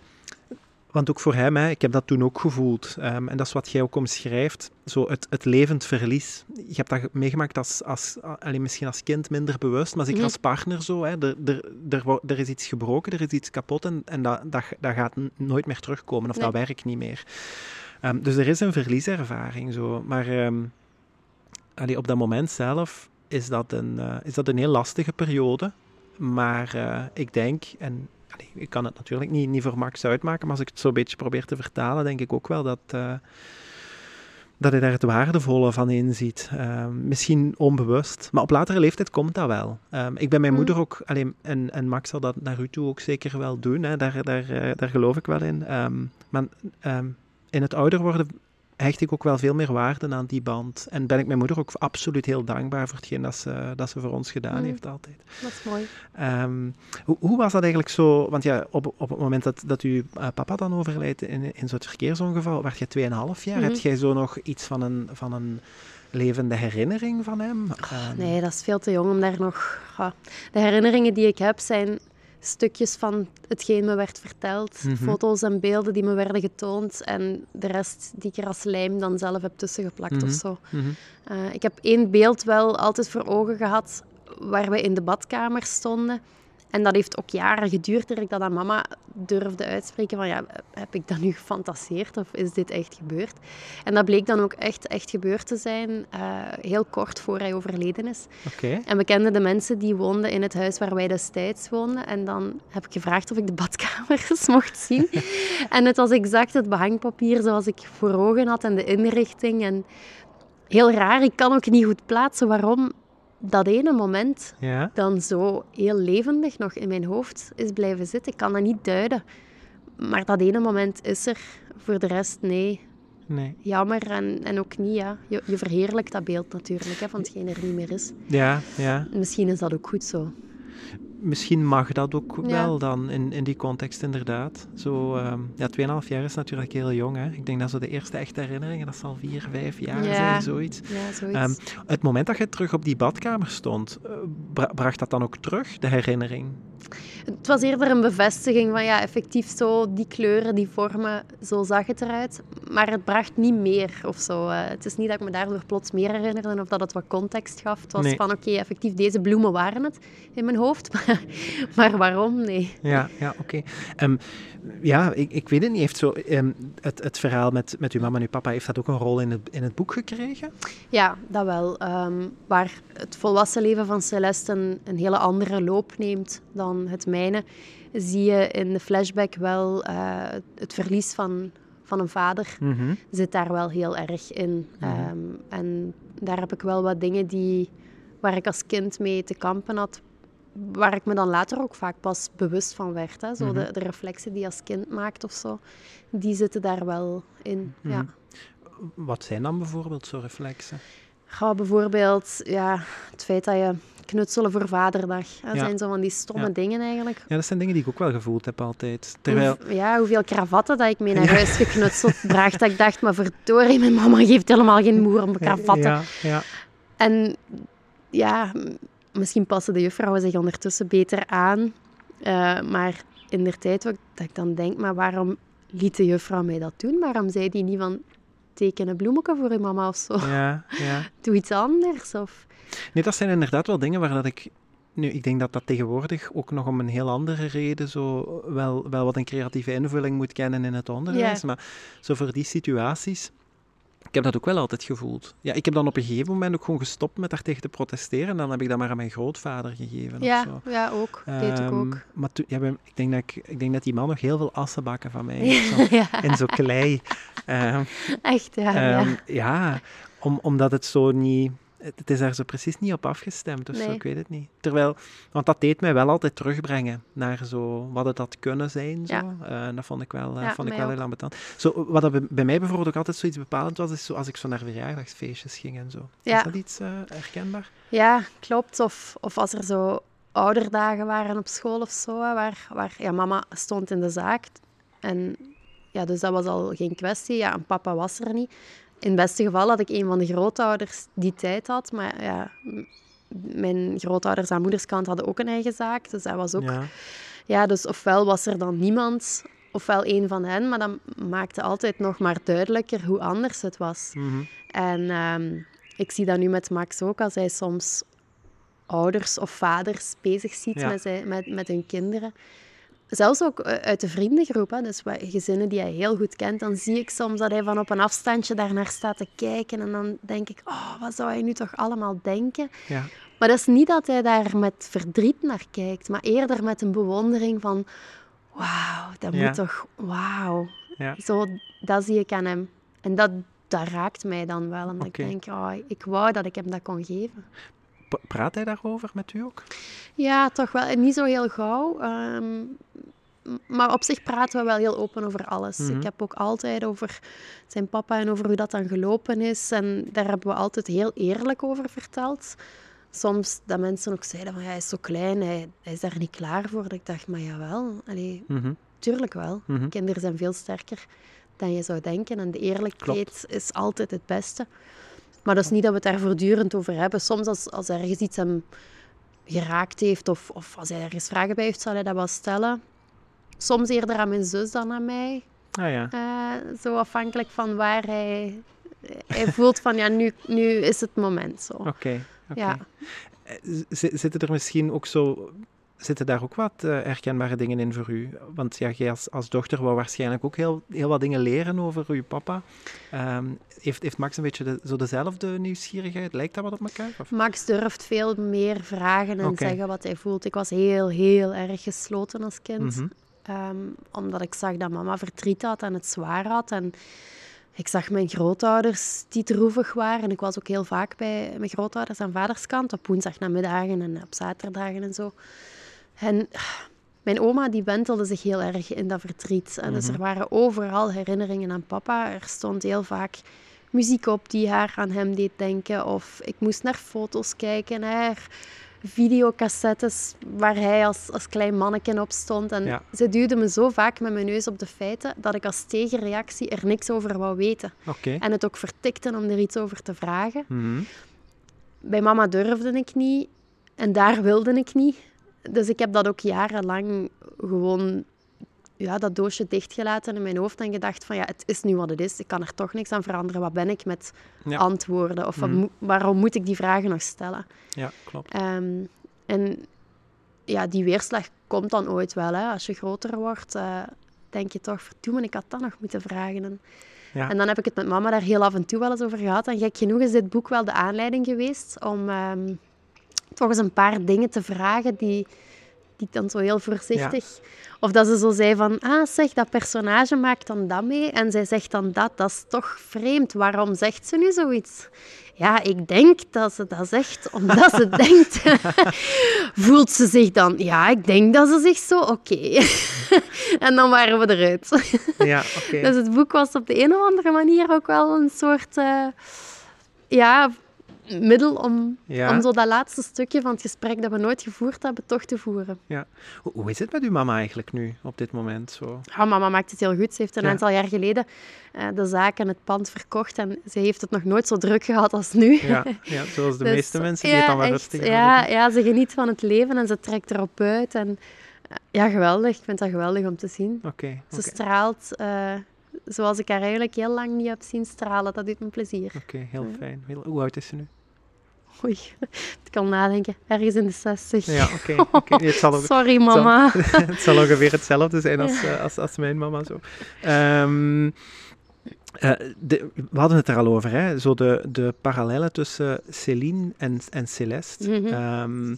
Want ook voor hem, hè, ik heb dat toen ook gevoeld. Ehm, en dat is wat jij ook omschrijft. Zo het, het levend verlies. Je hebt dat meegemaakt als, als, alleen misschien als kind minder bewust, maar zeker Mhm. als partner zo. Hè. Er, er, er, er is iets gebroken, er is iets kapot en, en dat, dat, dat gaat nooit meer terugkomen of dat werkt niet meer. Ehm, dus er is een verlieservaring zo. Maar allee, op dat moment zelf is dat een, uh, is dat een heel lastige periode. Maar uh, ik denk, en allee, ik kan het natuurlijk niet, niet voor Max uitmaken, maar als ik het zo'n beetje probeer te vertalen, denk ik ook wel dat, uh, dat hij daar het waardevolle van inziet. Uh, misschien onbewust, maar op latere leeftijd komt dat wel. Um, ik ben mijn mm. moeder ook, alleen, en, en Max zal dat naar u toe ook zeker wel doen, hè, daar, daar, daar geloof ik wel in. Um, maar um, in het ouder worden hecht ik ook wel veel meer waarde aan die band. En ben ik mijn moeder ook absoluut heel dankbaar voor hetgeen dat ze, dat ze voor ons gedaan mm. heeft altijd. Dat is mooi. Um, hoe, hoe, was dat eigenlijk zo? Want ja, op, op het moment dat, dat uw uh, papa dan overlijdt in, in zo'n verkeersongeval, werd je 2,5 jaar. Mm -hmm. Heb jij zo nog iets van een... Van een levende herinnering van hem? Um... Nee, dat is veel te jong om daar nog... De herinneringen die ik heb zijn stukjes van hetgeen me werd verteld. Mm -hmm. Foto's en beelden die me werden getoond. En de rest die ik er als lijm dan zelf heb tussengeplakt mm -hmm. of zo. Mm -hmm. uh, ik heb één beeld wel altijd voor ogen gehad waar we in de badkamer stonden. En dat heeft ook jaren geduurd dat ik dat aan mama durfde uitspreken van ja, heb ik dat nu gefantaseerd of is dit echt gebeurd? En dat bleek dan ook echt, echt gebeurd te zijn, uh, heel kort voor hij overleden is. Okay. En we kenden de mensen die woonden in het huis waar wij destijds woonden. En dan heb ik gevraagd of ik de badkamers mocht zien. en het was exact het behangpapier zoals ik voor ogen had en de inrichting. En heel raar, ik kan ook niet goed plaatsen waarom dat ene moment ja. dan zo heel levendig nog in mijn hoofd is blijven zitten. Ik kan dat niet duiden. Maar dat ene moment is er. Voor de rest, nee. Nee. Jammer en, en ook niet, ja. Je, je verheerlijkt dat beeld natuurlijk, hè, van hetgeen er niet meer is. Ja, ja. Misschien is dat ook goed zo misschien mag dat ook ja. wel dan in, in die context inderdaad. Zo, um, ja, 2,5 jaar is natuurlijk heel jong. Hè. Ik denk dat zo de eerste echte herinneringen, dat zal 4, 5 jaar ja. zijn, zoiets. Ja, zoiets. Um, het moment dat je terug op die badkamer stond, bra bracht dat dan ook terug, de herinnering? Het was eerder een bevestiging van ja, effectief zo, die kleuren, die vormen, zo zag het eruit. Maar het bracht niet meer of zo. Uh, het is niet dat ik me daardoor plots meer herinnerde of dat het wat context gaf. Het was nee. van oké, okay, effectief deze bloemen waren het in mijn hoofd. maar waarom? Nee. Ja, ja oké. Okay. Um, ja, ik, ik weet het niet. Heeft zo, um, het, het verhaal met, met uw mama en uw papa, heeft dat ook een rol in het, in het boek gekregen? Ja, dat wel. Um, waar het volwassen leven van Celeste een, een hele andere loop neemt dan het mijne, zie je in de flashback wel uh, het verlies van, van een vader. Mm -hmm. Zit daar wel heel erg in. Mm -hmm. um, en daar heb ik wel wat dingen die, waar ik als kind mee te kampen had, waar ik me dan later ook vaak pas bewust van werd. Hè. Zo mm -hmm. de, de, reflexen die je als kind maakt of zo, die zitten daar wel in. Ja. Wat zijn dan bijvoorbeeld zo reflexen? Ga bijvoorbeeld ja, het feit dat je knutselen voor vaderdag. Dat ja. zijn zo van die stomme ja. dingen eigenlijk. Ja, dat zijn dingen die ik ook wel gevoeld heb altijd. Terwijl... Hoe, ja, hoeveel kravatten dat ik mee naar huis geknutseld bracht. Dat ik dacht, maar verdorie, mijn mama geeft helemaal geen moer om kravatten. Ja, ja. En ja, misschien passen de juffrouwen zich ondertussen beter aan. Uh, maar in de tijd dat ik dan denk, maar waarom liet de juffrouw mij dat doen? Waarom zei die niet van, teken een bloemetje voor je mama of zo? Ja, ja. Doe iets anders of... Nee, dat zijn inderdaad wel dingen waar dat ik... Nu, ik denk dat dat tegenwoordig ook nog om een heel andere reden zo wel, wel wat een creatieve invulling moet kennen in het onderwijs. Maar zo voor die situaties... Ik heb dat ook wel altijd gevoeld. Ja, ik heb dan op een gegeven moment ook gewoon gestopt met daar tegen te protesteren. En dan heb ik dat maar aan mijn grootvader gegeven. Ja, of zo. ja ook. Dat deed ik Ehm, ook. Maar toen, ja, ik, denk dat ik, ik denk dat die man nog heel veel assenbakken van mij Ja, heeft. Zo, ja. In zo'n klei. Ehm, Echt, ja. Ehm, ja. ja, om, omdat het zo niet... Het is daar zo precies niet op afgestemd of zo, ik weet het niet. Terwijl, want dat deed mij wel altijd terugbrengen naar zo wat het had kunnen zijn. Zo. Ja. Eh, en dat vond ik wel, eh, Ja, vond ik wel heel ambetant. Zo, wat dat bij, bij mij bijvoorbeeld ook altijd zoiets bepalend was, is zo als ik zo naar verjaardagsfeestjes ging en zo. Ja. Is dat iets eh, herkenbaar? Ja, klopt. Of, of als er zo ouderdagen waren op school of zo, waar, waar ja, mama stond in de zaak. En ja, dus dat was al geen kwestie. Ja, en papa was er niet. In het beste geval had ik een van de grootouders die tijd had. Maar ja, mijn grootouders aan moederskant hadden ook een eigen zaak. Dus dat was ook... Ja. Ja, dus ofwel was er dan niemand, ofwel een van hen. Maar dat maakte altijd nog maar duidelijker hoe anders het was. Mhm. En ehm, ik zie dat nu met Max ook, als hij soms ouders of vaders bezig ziet Ja. met, zijn, met, met hun kinderen. Zelfs ook eh, uit de vriendengroep, hè, dus gezinnen die hij heel goed kent, dan zie ik soms dat hij van op een afstandje daarnaar staat te kijken. En dan denk ik, oh, wat zou hij nu toch allemaal denken? Ja. Maar dat is niet dat hij daar met verdriet naar kijkt, maar eerder met een bewondering van, wauw, dat Ja. moet toch, wauw. Ja. Zo, dat zie ik aan hem. En dat, dat raakt mij dan wel, omdat ik denk, oh, ik wou dat ik hem dat kon geven. Praat hij daarover met u ook? Ja, toch wel. En niet zo heel gauw. ehm, maar op zich praten we wel heel open over alles. Mhm. Ik heb ook altijd over zijn papa en over hoe dat dan gelopen is. En daar hebben we altijd heel eerlijk over verteld. Soms dat mensen ook zeiden van, hij is zo klein, hij, hij is daar niet klaar voor. Dat ik dacht, maar jawel, allee, Mhm. tuurlijk wel. Mhm. Kinderen zijn veel sterker dan je zou denken. En de eerlijkheid is altijd het beste. Maar dat is niet dat we het daar voortdurend over hebben. Soms als, als ergens iets hem geraakt heeft of, of als hij ergens vragen bij heeft, zal hij dat wel stellen. Soms eerder aan mijn zus dan aan mij. Ah ja. Eh, zo afhankelijk van waar hij... Hij voelt van, ja, nu, nu is het moment zo. Oké. oké. Ja. Eh, Zitten er misschien ook zo... Zitten daar ook wat eh, herkenbare dingen in voor u? Want ja, jij als, als dochter wou waarschijnlijk ook heel, heel wat dingen leren over uw papa. Ehm, heeft, heeft Max een beetje de, zo dezelfde nieuwsgierigheid? Lijkt dat wat op elkaar? Of? Max durft veel meer vragen en zeggen wat hij voelt. Ik was heel, heel erg gesloten als kind. Mhm. Ehm, omdat ik zag dat mama verdriet had en het zwaar had. En ik zag mijn grootouders die droevig waren. En ik was ook heel vaak bij mijn grootouders aan vaderskant. Op woensdagnamiddagen en op zaterdagen en zo. En mijn oma die wentelde zich heel erg in dat verdriet. En dus Mhm. er waren overal herinneringen aan papa. Er stond heel vaak muziek op die haar aan hem deed denken. Of ik moest naar foto's kijken, naar videocassettes waar hij als, als klein manneken op stond. En Ja. ze duwde me zo vaak met mijn neus op de feiten dat ik als tegenreactie er niks over wou weten. En het ook vertikte om er iets over te vragen. Mhm. Bij mama durfde ik niet en daar wilde ik niet. Dus ik heb dat ook jarenlang gewoon ja, dat doosje dichtgelaten in mijn hoofd en gedacht van ja, het is nu wat het is. Ik kan er toch niks aan veranderen. Wat ben ik met Ja. antwoorden? Of wat Mhm. waarom moet ik die vragen nog stellen? Ja, klopt. Ehm, en ja, die weerslag komt dan ooit wel. Hè. Als je groter wordt, eh, denk je toch, verdoemen, ik had dat nog moeten vragen. En, Ja. en dan heb ik het met mama daar heel af en toe wel eens over gehad. En gek genoeg is dit boek wel de aanleiding geweest om ehm, toch eens een paar dingen te vragen die, die ik dan zo heel voorzichtig... Of dat ze zo zei van, ah zeg, dat personage maakt dan dat mee en zij zegt dan dat. Dat is toch vreemd. Waarom zegt ze nu zoiets? Ja, ik denk dat ze dat zegt omdat ze denkt. Voelt ze zich dan? Ja, ik denk dat ze zich zo... Oké. en dan waren we eruit. Ja, oké. Dus het boek was op de een of andere manier ook wel een soort... eh, ja, middel om, Ja. om zo dat laatste stukje van het gesprek dat we nooit gevoerd hebben, toch te voeren. Ja. Hoe, hoe is het met uw mama eigenlijk nu, op dit moment? Zo? Ja, mama maakt het heel goed. Ze heeft een Ja. aantal jaar geleden eh, de zaak en het pand verkocht en ze heeft het nog nooit zo druk gehad als nu. Ja, ja, zoals de Dus, meeste mensen die het dan wel echt, rustig ja, ja, ze geniet van het leven en ze trekt erop uit. En, eh, ja, geweldig. Ik vind dat geweldig om te zien. Oké, Ze straalt eh, zoals ik haar eigenlijk heel lang niet heb zien stralen. Dat doet me plezier. Oké, heel fijn. Hoe oud is ze nu? Oei, ik kan nadenken. Ergens in de 60. Ja, oké. Sorry, mama. het zal ongeveer hetzelfde zijn als, eh, als, als mijn mama. Zo. Ehm, eh, de, we hadden het er al over, hè? Zo de, de parallellen tussen Céline en, en Celeste. Mhm. Ehm,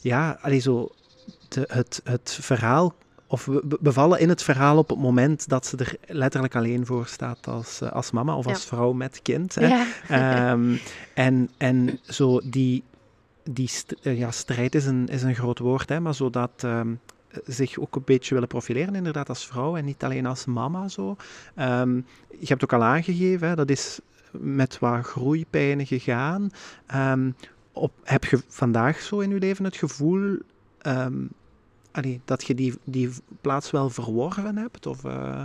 ja, allee, zo de, het, het verhaal, of we bevallen in het verhaal op het moment dat ze er letterlijk alleen voor staat als, eh, als mama of Ja. als vrouw met kind. Hè? Ja. Ehm, en, en zo die, die st- eh, ja, strijd is een, is een groot woord, hè, maar zodat ehm, zich ook een beetje willen profileren, inderdaad, als vrouw en niet alleen als mama. Zo. Ehm, je hebt ook al aangegeven, hè, dat is met wat groeipijnen gegaan. Op, heb je vandaag zo in je leven het gevoel allee, dat je die, die plaats wel verworven hebt? Of, eh,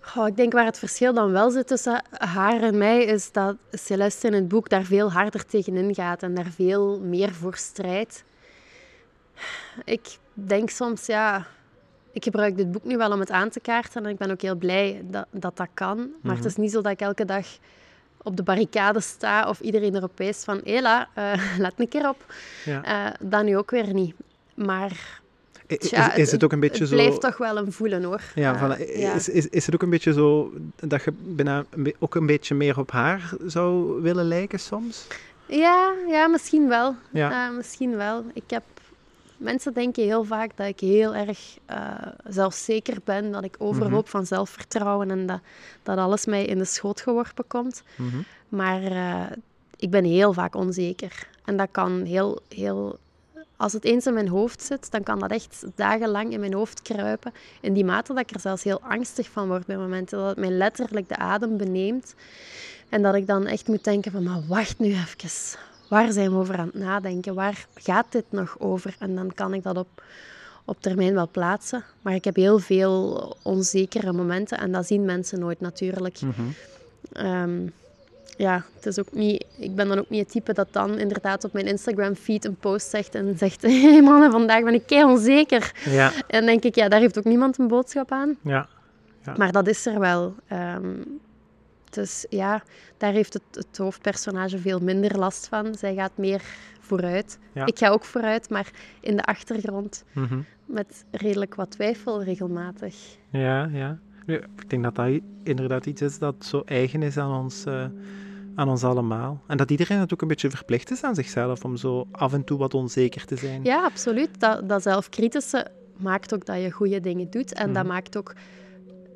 Goh, ik denk waar het verschil dan wel zit tussen haar en mij, is dat Celeste in het boek daar veel harder tegenin gaat en daar veel meer voor strijdt. Ik denk soms, ja, ik gebruik dit boek nu wel om het aan te kaarten en ik ben ook heel blij dat dat, dat kan. Maar het Mhm. is niet zo dat ik elke dag op de barricade sta of iedereen erop wijst van, hela, eh, let een keer op. ja. Eh, dat nu ook weer niet. Maar is, is het ook een beetje het zo... blijft toch wel een voelen hoor. Ja, voilà. ja. Is, is, is het ook een beetje zo dat je bijna ook een beetje meer op haar zou willen lijken soms? Ja, ja, misschien wel. Ja. Eh, misschien wel. Ik heb... Mensen denken heel vaak dat ik heel erg eh, zelfzeker ben, dat ik overhoop van zelfvertrouwen en dat, dat alles mij in de schoot geworpen komt. Mhm. Maar eh, ik ben heel vaak onzeker. En dat kan heel, heel... Als het eens in mijn hoofd zit, dan kan dat echt dagenlang in mijn hoofd kruipen. In die mate dat ik er zelfs heel angstig van word bij momenten. Dat het mij letterlijk de adem beneemt. En dat ik dan echt moet denken van, maar wacht nu even. Waar zijn we over aan het nadenken? Waar gaat dit nog over? En dan kan ik dat op, op termijn wel plaatsen. Maar ik heb heel veel onzekere momenten. En dat zien mensen nooit natuurlijk. Ehm, ja, het is ook niet, ik ben dan ook niet het type dat dan inderdaad op mijn Instagram-feed een post zegt en zegt hé hey mannen, vandaag ben ik kei onzeker. Ja, En dan denk ik, ja, daar heeft ook niemand een boodschap aan. ja. Maar dat is er wel. Ehm, dus ja, daar heeft het, het hoofdpersonage veel minder last van. Zij gaat meer vooruit. Ja. Ik ga ook vooruit, maar in de achtergrond Mhm. met redelijk wat twijfel regelmatig. Ja, ja. Ja, Ik denk dat dat inderdaad iets is dat zo eigen is aan ons, eh, aan ons allemaal. En dat iedereen het ook een beetje verplicht is aan zichzelf om zo af en toe wat onzeker te zijn. Ja, absoluut. Dat, dat zelfkritische maakt ook dat je goede dingen doet. En dat maakt ook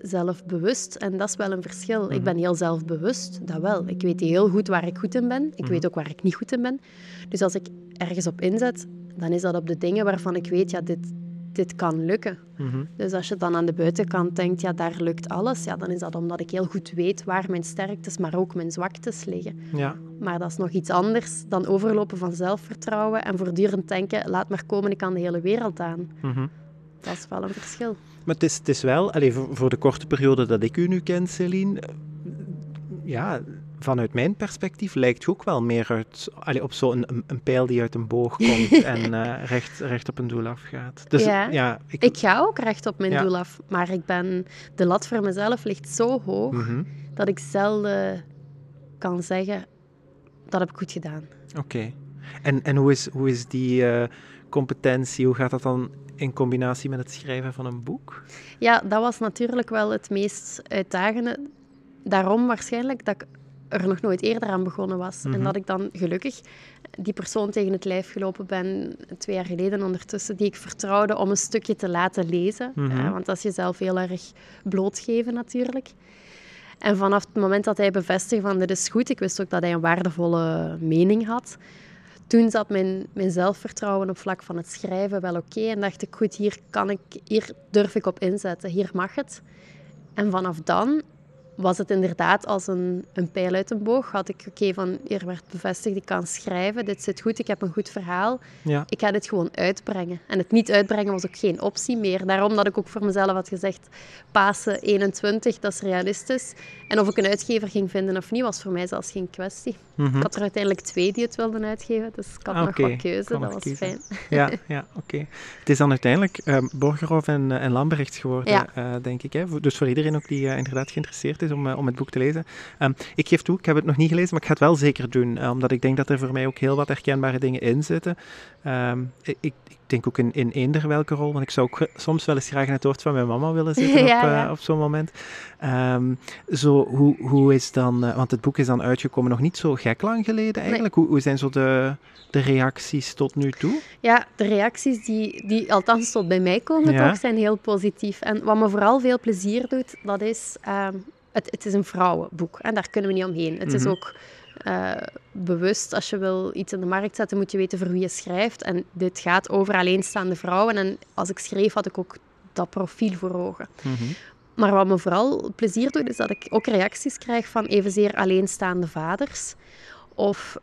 zelfbewust. En dat is wel een verschil. Ik ben heel zelfbewust, dat wel. Ik weet heel goed waar ik goed in ben. Ik weet ook waar ik niet goed in ben. Dus als ik ergens op inzet, dan is dat op de dingen waarvan ik weet, ja, dit, dit kan lukken. Mhm. Dus als je dan aan de buitenkant denkt, ja, daar lukt alles, ja, dan is dat omdat ik heel goed weet waar mijn sterktes, maar ook mijn zwaktes liggen. Ja. Maar dat is nog iets anders dan overlopen van zelfvertrouwen en voortdurend denken, laat maar komen, ik kan de hele wereld aan. Mhm. Dat is wel een verschil. Maar het is, het is wel, voor, voor de korte periode dat ik u nu ken, Celine, eh, ja, vanuit mijn perspectief lijkt je ook wel meer uit, allee, op zo'n een, een pijl die uit een boog komt en eh, recht, recht op een doel afgaat. Dus Ja. ja, ik, Ik ga ook recht op mijn Ja. doel af, maar ik ben, de lat voor mezelf ligt zo hoog Mhm. dat ik zelden kan zeggen, dat heb ik goed gedaan. Oké. En, en hoe, is, hoe is die eh, competentie, hoe gaat dat dan in combinatie met het schrijven van een boek? Ja, dat was natuurlijk wel het meest uitdagende. Daarom waarschijnlijk dat ik er nog nooit eerder aan begonnen was. Mhm. En dat ik dan gelukkig die persoon tegen het lijf gelopen ben, twee jaar geleden ondertussen, die ik vertrouwde om een stukje te laten lezen. Mhm. Want dat is jezelf heel erg blootgeven natuurlijk. En vanaf het moment dat hij bevestigde van dit is goed, ik wist ook dat hij een waardevolle mening had, toen zat mijn, mijn zelfvertrouwen op vlak van het schrijven wel oké. en dacht ik, goed, hier, kan ik, hier durf ik op inzetten, hier mag het. En vanaf dan was het inderdaad als een, een pijl uit een boog. Had ik, oké, van hier werd bevestigd, ik kan schrijven, dit zit goed, ik heb een goed verhaal. Ja. Ik ga dit gewoon uitbrengen. En het niet uitbrengen was ook geen optie meer. Daarom dat ik ook voor mezelf had gezegd, Pasen 21, dat is realistisch. En of ik een uitgever ging vinden of niet, was voor mij zelfs geen kwestie. Mhm. Ik had er uiteindelijk twee die het wilden uitgeven, dus ik had Ah, nog wat keuze. Dat was kiezen. fijn. Ja, ja oké. Het is dan uiteindelijk Borgerhoff en, eh, en Lambrecht geworden, Ja. eh, denk ik. Hè? Dus voor iedereen ook die inderdaad geïnteresseerd is om, eh, om het boek te lezen. Ehm, ik geef toe, ik heb het nog niet gelezen, maar ik ga het wel zeker doen. eh, omdat ik denk dat er voor mij ook heel wat herkenbare dingen in zitten. Ehm, ik, ik denk ook in, in eender welke rol, want ik zou ook soms wel eens graag in het hoofd van mijn mama willen zitten Ja, op, eh, ja. op zo'n moment. Ehm, zo, hoe, hoe is dan, eh, want het boek is dan uitgekomen nog niet zo gek lang geleden eigenlijk. Hoe, hoe zijn zo de, de reacties tot nu toe? Ja, de reacties die, die althans tot bij mij komen Ja. toch, zijn heel positief. En wat me vooral veel plezier doet, dat is... het, het is een vrouwenboek en daar kunnen we niet omheen. Het is Mhm. ook eh, bewust, als je wil iets in de markt zetten, moet je weten voor wie je schrijft. En dit gaat over alleenstaande vrouwen. En als ik schreef, had ik ook dat profiel voor ogen. Mhm. Maar wat me vooral plezier doet, is dat ik ook reacties krijg van evenzeer alleenstaande vaders. Of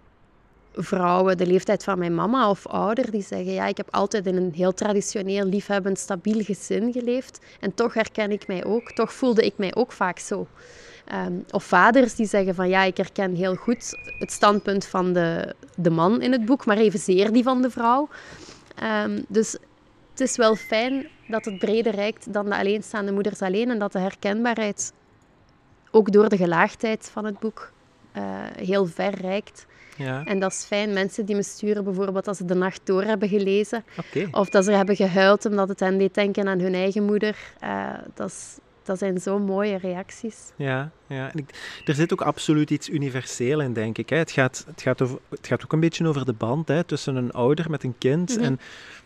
vrouwen de leeftijd van mijn mama of ouder, die zeggen, ja, ik heb altijd in een heel traditioneel, liefhebbend, stabiel gezin geleefd. En toch herken ik mij ook, toch voelde ik mij ook vaak zo. Ehm, of vaders die zeggen van, ja, ik herken heel goed het standpunt van de, de man in het boek, maar evenzeer die van de vrouw. Ehm, dus het is wel fijn dat het breder reikt dan de alleenstaande moeders alleen en dat de herkenbaarheid ook door de gelaagdheid van het boek eh, heel ver reikt. Ja. En dat is fijn. Mensen die me sturen bijvoorbeeld als ze de nacht door hebben gelezen. Of dat ze hebben gehuild omdat het hen deed denken aan hun eigen moeder. Eh, dat, is, dat zijn zo mooie reacties. Ja, ja. En ik, er zit ook absoluut iets universeel in, denk ik. Hè. Het, gaat, het, gaat over, het gaat ook een beetje over de band hè, tussen een ouder met een kind. Mhm. En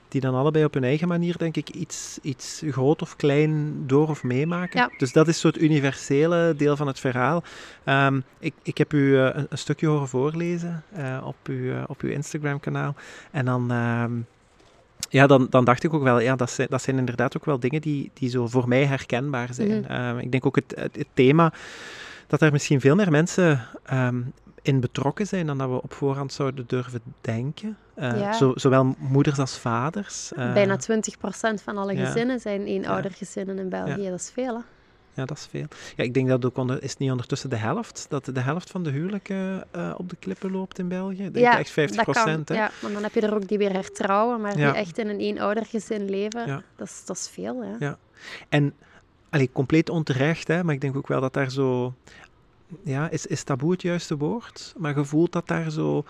die dan allebei op hun eigen manier, denk ik, iets, iets groot of klein door of meemaken. Ja. Dus dat is zo het universele deel van het verhaal. Ehm, ik, ik heb u eh, een, een stukje horen voorlezen eh, op uw, eh, op uw Instagram-kanaal. En dan... ehm, ja, dan, dan dacht ik ook wel, ja, dat zijn, dat zijn inderdaad ook wel dingen die, die zo voor mij herkenbaar zijn. Mhm. Ehm, ik denk ook het, het, het thema dat er misschien veel meer mensen in betrokken zijn dan dat we op voorhand zouden durven denken. Eh, Ja. zo, zowel moeders als vaders. Eh, Bijna 20% van alle ja. gezinnen zijn eenoudergezinnen in België. Dat is veel, hè? Ja, dat is veel. Ja, ik denk dat ook onder, is het niet ondertussen de helft, dat de helft van de huwelijken eh, op de klippen loopt in België. Ik denk echt 50 dat kan. procent. Ja, want dan heb je er ook die weer hertrouwen, maar Ja. die echt in een eenoudergezin leven, Ja. dat, is, dat is veel, hè? Ja. En allee, compleet onterecht, hè, maar ik denk ook wel dat daar zo. Ja, is, is taboe het juiste woord? Maar je voelt dat daar zo.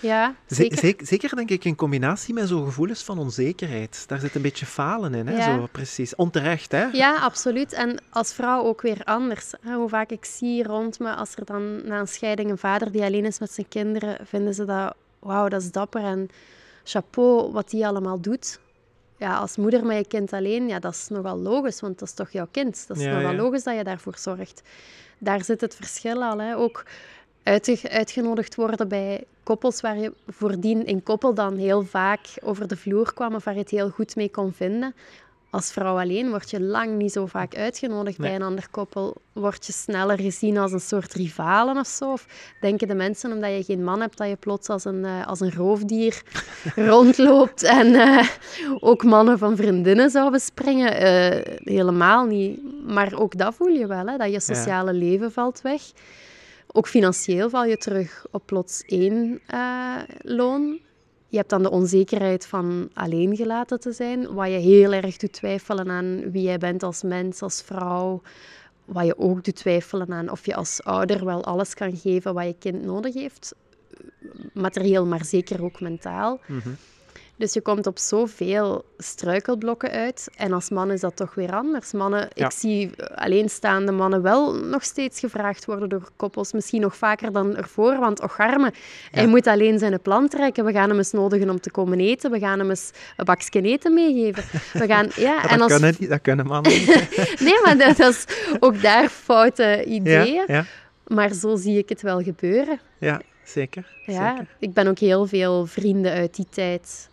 Ja, Ze- zeker. zeker, zeker denk ik in combinatie met zo'n gevoelens van onzekerheid. Daar zit een beetje falen in, hè? Ja. Zo, precies. Onterecht, hè? Ja, absoluut. En als vrouw ook weer anders. Hoe vaak ik zie rond me, als er dan na een scheiding een vader die alleen is met zijn kinderen, vinden ze dat, wauw, dat is dapper en chapeau wat die allemaal doet. Ja, als moeder met je kind alleen, ja, dat is nogal logisch, want dat is toch jouw kind. Dat is Ja, nogal ja. logisch dat je daarvoor zorgt. Daar zit het verschil al. Hè. Ook uit, uitgenodigd worden bij koppels waar je voordien in koppel dan heel vaak over de vloer kwam of waar je het heel goed mee kon vinden. Als vrouw alleen word je lang niet zo vaak uitgenodigd Nee. bij een ander koppel. Word je sneller gezien als een soort rivalen of zo? Of denken de mensen, omdat je geen man hebt, dat je plots als een, eh, als een roofdier rondloopt en eh, ook mannen van vriendinnen zou bespringen? Eh, helemaal niet. Maar ook dat voel je wel, hè, dat je sociale leven valt weg. Ook financieel val je terug op plots één loon. Je hebt dan de onzekerheid van alleen gelaten te zijn, wat je heel erg doet twijfelen aan wie jij bent als mens, als vrouw. Wat je ook doet twijfelen aan of je als ouder wel alles kan geven wat je kind nodig heeft. Materieel, maar zeker ook mentaal. Mhm. Dus je komt op zoveel struikelblokken uit. En als man is dat toch weer anders. Mannen, Ja. Ik zie alleenstaande mannen wel nog steeds gevraagd worden door koppels. Misschien nog vaker dan ervoor, want och arme, hij moet alleen zijn plan trekken. We gaan hem eens nodigen om te komen eten. We gaan hem eens een bakje eten meegeven. We gaan, ja, Ja, en dat, als, kunnen, die- dat kunnen mannen niet. nee, maar dat, dat is ook daar foute ideeën. ja, Maar zo zie ik het wel gebeuren. ja, zeker. Ja, zeker. ik ben ook heel veel vrienden uit die tijd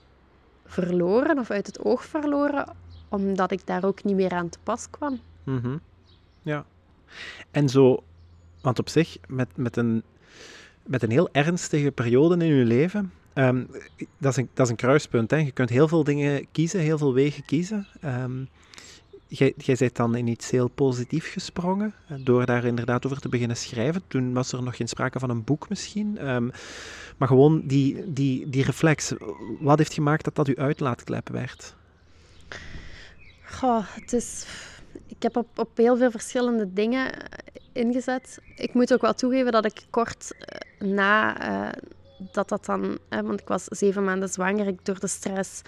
verloren of uit het oog verloren, omdat ik daar ook niet meer aan te pas kwam. Mhm. Ja. En zo, want op zich, met, met, een, met een heel ernstige periode in je leven, ehm, dat, is een, dat is een kruispunt. Hè. Je kunt heel veel dingen kiezen, heel veel wegen kiezen. Ehm, jij, bent dan in iets heel positiefs gesprongen, door daar inderdaad over te beginnen schrijven. Toen was er nog geen sprake van een boek misschien. Ehm, maar gewoon die, die, die reflex, wat heeft gemaakt dat dat uw uitlaatklep werd? Goh, het is... Ik heb op, op heel veel verschillende dingen ingezet. Ik moet ook wel toegeven dat ik kort eh, na eh, dat dat dan... hè, want ik was zeven maanden zwanger. Ik, door de stress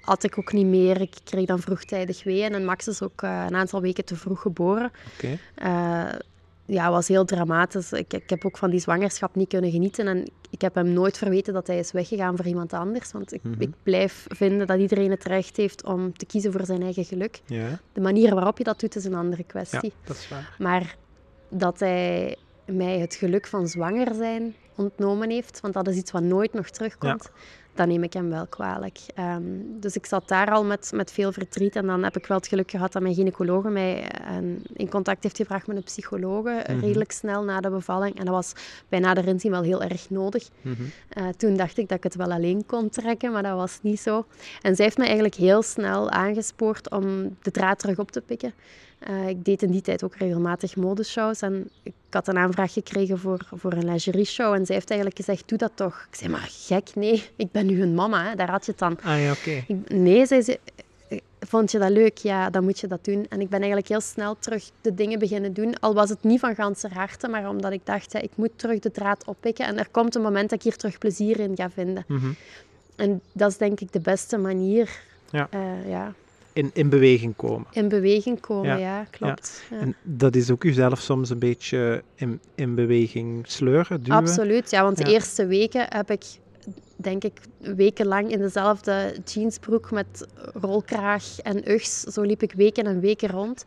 had ik ook niet meer. Ik kreeg dan vroegtijdig weeën. En Max is ook eh, een aantal weken te vroeg geboren. Oké. Eh, ja, het was heel dramatisch. Ik, ik heb ook van die zwangerschap niet kunnen genieten. En ik heb hem nooit verweten dat hij is weggegaan voor iemand anders. Want ik, Mhm. ik blijf vinden dat iedereen het recht heeft om te kiezen voor zijn eigen geluk. Ja, De manier waarop je dat doet is een andere ja, kwestie. dat is waar. Maar dat hij mij het geluk van zwanger zijn ontnomen heeft, want dat is iets wat nooit nog terugkomt, dan neem ik hem wel kwalijk. Ehm, dus ik zat daar al met, met veel verdriet en dan heb ik wel het geluk gehad dat mijn gynaecoloog mij eh, in contact heeft gebracht met een psychologe, eh, Mhm. redelijk snel na de bevalling. En dat was bij nader inzien wel heel erg nodig. Mhm. Eh, toen dacht ik dat ik het wel alleen kon trekken, maar dat was niet zo. En zij heeft me eigenlijk heel snel aangespoord om de draad terug op te pikken. Eh, ik deed in die tijd ook regelmatig modeshows en ik had een aanvraag gekregen voor, voor een lingerie-show. En zij heeft eigenlijk gezegd, doe dat toch. Ik zei, maar gek, nee, ik ben nu hun mama, hè. daar had je het dan. Ah ja, oké. Nee, zei ze, Vond je dat leuk? Ja, dan moet je dat doen. En ik ben eigenlijk heel snel terug de dingen beginnen doen. Al was het niet van ganse harte, maar omdat ik dacht, ja, ik moet terug de draad oppikken. En er komt een moment dat ik hier terug plezier in ga vinden. Mhm. En dat is denk ik de beste manier. Ja. Eh, ja. In, in beweging komen. In beweging komen, Ja, ja, klopt. Ja. En dat is ook jezelf soms een beetje in, in beweging sleuren, duwen. Absoluut, ja, want de eerste weken heb ik, denk ik, wekenlang in dezelfde jeansbroek met rolkraag en ugs. Zo liep ik weken en weken rond.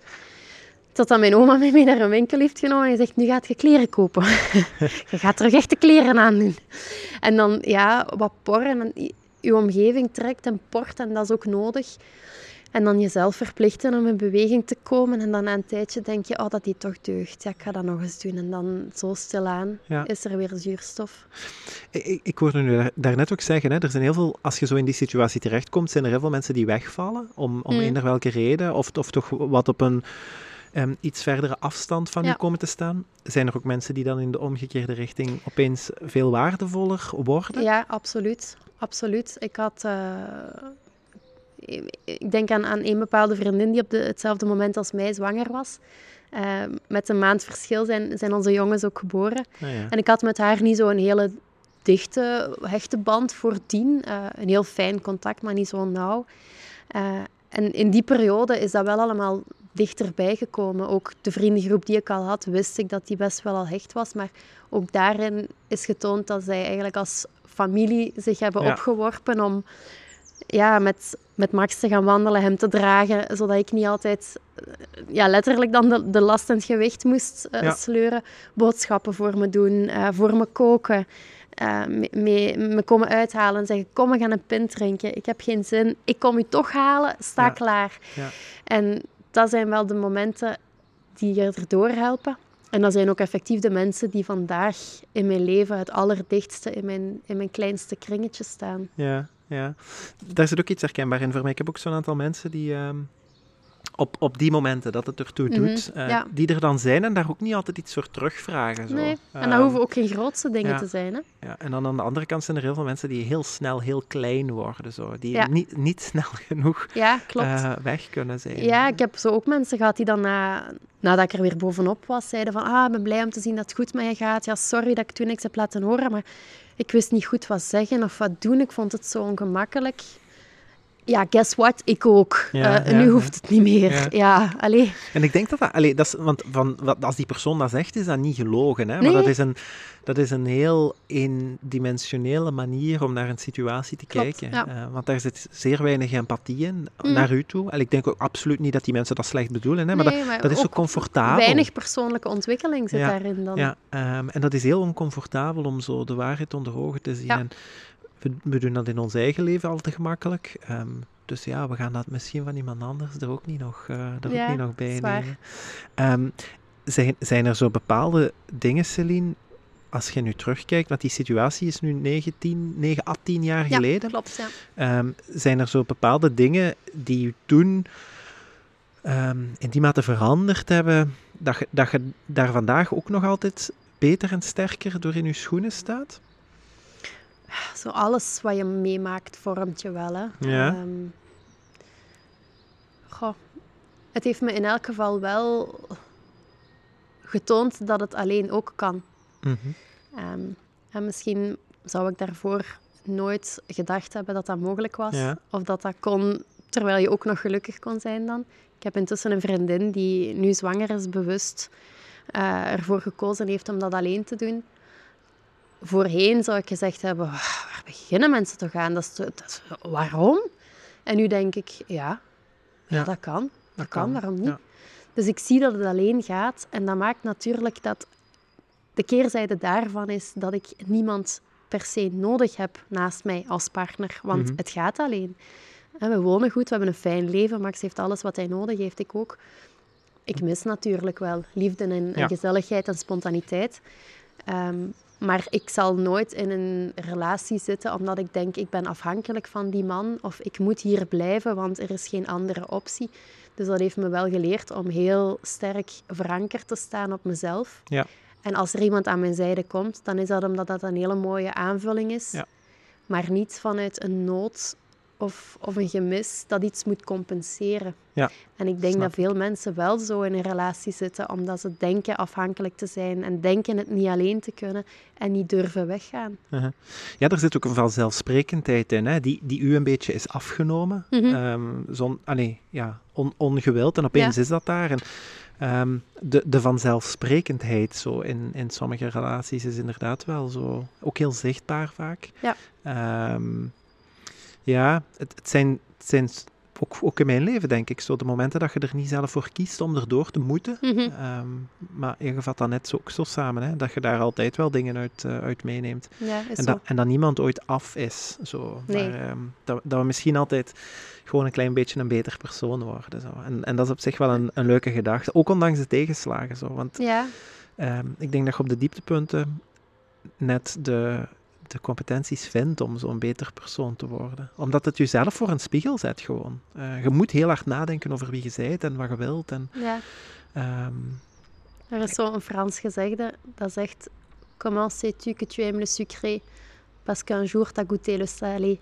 Totdat mijn oma mij mee naar een winkel heeft genomen en zegt, nu gaat je kleren kopen. je gaat terug echte kleren aandoen. En dan, ja, wat porren. En je omgeving trekt en port en dat is ook nodig. En dan jezelf verplichten om in beweging te komen. En dan na een tijdje denk je, oh, dat die toch deugt. Ja, ik ga dat nog eens doen. En dan zo stilaan Ja. is er weer zuurstof. Ik, ik- hoorde u daar- daarnet ook zeggen, hè, er zijn heel veel, als je zo in die situatie terechtkomt, zijn er heel veel mensen die wegvallen, om, om Mm. eender welke reden, of, of toch wat op een ehm, iets verdere afstand van u Ja. komen te staan. Zijn er ook mensen die dan in de omgekeerde richting opeens veel waardevoller worden? Ja, absoluut. Absoluut. Ik had... eh, ik denk aan, aan een bepaalde vriendin die op de, hetzelfde moment als mij zwanger was. Eh, met een maand verschil zijn, zijn onze jongens ook geboren. Ah, ja. En ik had met haar niet zo'n hele dichte, hechte band voordien. Eh een heel fijn contact, maar niet zo nauw. Eh, en in die periode is dat wel allemaal dichterbij gekomen. Ook de vriendengroep die ik al had, wist ik dat die best wel al hecht was. Maar ook daarin is getoond dat zij eigenlijk als familie zich hebben Ja. opgeworpen om ja, met, met Max te gaan wandelen, hem te dragen, zodat ik niet altijd eh, ja, letterlijk dan de, de last en het gewicht moest eh, Ja. sleuren. Boodschappen voor me doen, eh, voor me koken, me, me, me komen uithalen en zeggen, kom, we gaan een pint drinken. Ik heb geen zin, ik kom u toch halen, sta Ja. klaar. Ja. En dat zijn wel de momenten die je erdoor helpen. En dat zijn ook effectief de mensen die vandaag in mijn leven het allerdichtste in mijn, in mijn kleinste kringetje staan. Ja, ja. Daar zit ook iets herkenbaar in voor mij. Ik heb ook zo'n aantal mensen die ehm, op, op die momenten dat het ertoe Mhm, doet, eh, ja. die er dan zijn en daar ook niet altijd iets voor terugvragen. Zo. Nee, en dat Ehm, hoeven ook geen grootste dingen ja. te zijn. Hè? Ja, en dan aan de andere kant zijn er heel veel mensen die heel snel heel klein worden, zo. die Ja. niet, niet snel genoeg eh, weg kunnen zijn. Ja, ik heb zo ook mensen gehad die dan na, nadat ik er weer bovenop was, zeiden van ah, ik ben blij om te zien dat het goed met je gaat. Ja, sorry dat ik toen niks heb laten horen, maar ik wist niet goed wat zeggen of wat doen. Ik vond het zo ongemakkelijk. Ja, guess what? Ik ook. Ja, Eh, ja, nu ja. hoeft het niet meer. Ja. Ja, allee. En ik denk dat dat, allee, dat is, want van, wat, als die persoon dat zegt, is dat niet gelogen. Hè? Maar Nee. dat is, een, dat is een heel eendimensionele manier om naar een situatie te Klopt, kijken. ja. Eh, want daar zit zeer weinig empathie in, Mm. naar u toe. En ik denk ook absoluut niet dat die mensen dat slecht bedoelen, hè? maar, Nee, dat, maar dat is zo ook comfortabel. Weinig persoonlijke ontwikkeling zit Ja, daarin dan. Ja, ehm, en dat is heel oncomfortabel om zo de waarheid onder ogen te zien. Ja. En we, we doen dat in ons eigen leven al te gemakkelijk. Ehm, dus ja, we gaan dat misschien van iemand anders er ook niet nog, eh, er Ja, ook niet nog bij nemen. Ehm, zijn, zijn er zo bepaalde dingen, Celine, als je nu terugkijkt, want die situatie is nu 19, 9, 18 jaar Ja, geleden. klopt. Ja. Ehm, zijn er zo bepaalde dingen die u toen in die mate veranderd hebben, dat je, dat je daar vandaag ook nog altijd beter en sterker door in uw schoenen staat? Zo alles wat je meemaakt vormt je wel. Hè. Ja. Ehm, goh, het heeft me in elk geval wel getoond dat het alleen ook kan. Mhm. Ehm, en misschien zou ik daarvoor nooit gedacht hebben dat dat mogelijk was. Ja. Of dat dat kon, terwijl je ook nog gelukkig kon zijn dan. Ik heb intussen een vriendin die nu zwanger is, bewust eh, ervoor gekozen heeft om dat alleen te doen. Voorheen zou ik gezegd hebben, "Ah, waar beginnen mensen toch aan? Dat is, te- dat is- waarom? En nu denk ik, ja, ja, Ja, dat kan. Dat, dat kan, kan, waarom niet? ja. Dus ik zie dat het alleen gaat. En dat maakt natuurlijk dat de keerzijde daarvan is dat ik niemand per se nodig heb naast mij als partner. Want Mhm. het gaat alleen. En we wonen goed, we hebben een fijn leven. Max heeft alles wat hij nodig heeft, ik ook. Ik mis natuurlijk wel liefde en, gezelligheid en spontaniteit. Ehm, maar ik zal nooit in een relatie zitten omdat ik denk ik ben afhankelijk van die man of ik moet hier blijven, want er is geen andere optie. Dus dat heeft me wel geleerd om heel sterk verankerd te staan op mezelf. Ja. En als er iemand aan mijn zijde komt, dan is dat omdat dat een hele mooie aanvulling is. Ja. Maar niet vanuit een nood of, of een gemis dat iets moet compenseren. Ja, En ik denk snap dat veel mensen wel zo in een relatie zitten, omdat ze denken afhankelijk te zijn en denken het niet alleen te kunnen en niet durven weggaan. Uh-huh. Ja, er zit ook een vanzelfsprekendheid in, hè, die, die u een beetje is afgenomen. Zon, allee, ja, on, ongewild en opeens Ja. is dat daar. En, ehm, de, de vanzelfsprekendheid zo in, in sommige relaties is inderdaad wel zo, ook heel zichtbaar vaak. Ja. Ehm, ja, het, het zijn, het zijn s- ook, ook in mijn leven denk ik zo de momenten dat je er niet zelf voor kiest om erdoor te moeten. Mhm. Ehm, maar je vat dat net zo, ook zo samen, hè, dat je daar altijd wel dingen uit, eh, uit meeneemt. Ja, En dat, en dat niemand ooit af is. Zo. Nee. Maar, ehm, dat, dat we misschien altijd gewoon een klein beetje een beter persoon worden. Zo. En, en dat is op zich wel een, een leuke gedachte. Ook ondanks de tegenslagen. Zo. Want Ja, ehm, ik denk dat je op de dieptepunten net de, de competenties vindt om zo'n beter persoon te worden. Omdat het jezelf voor een spiegel zet gewoon. Eh, je moet heel hard nadenken over wie je bent en wat je wilt. En, ja. ehm, Er is zo'n Frans gezegde dat zegt: Comment sais-tu que tu aimes le sucré? Parce qu'un jour t'as goûté le salé.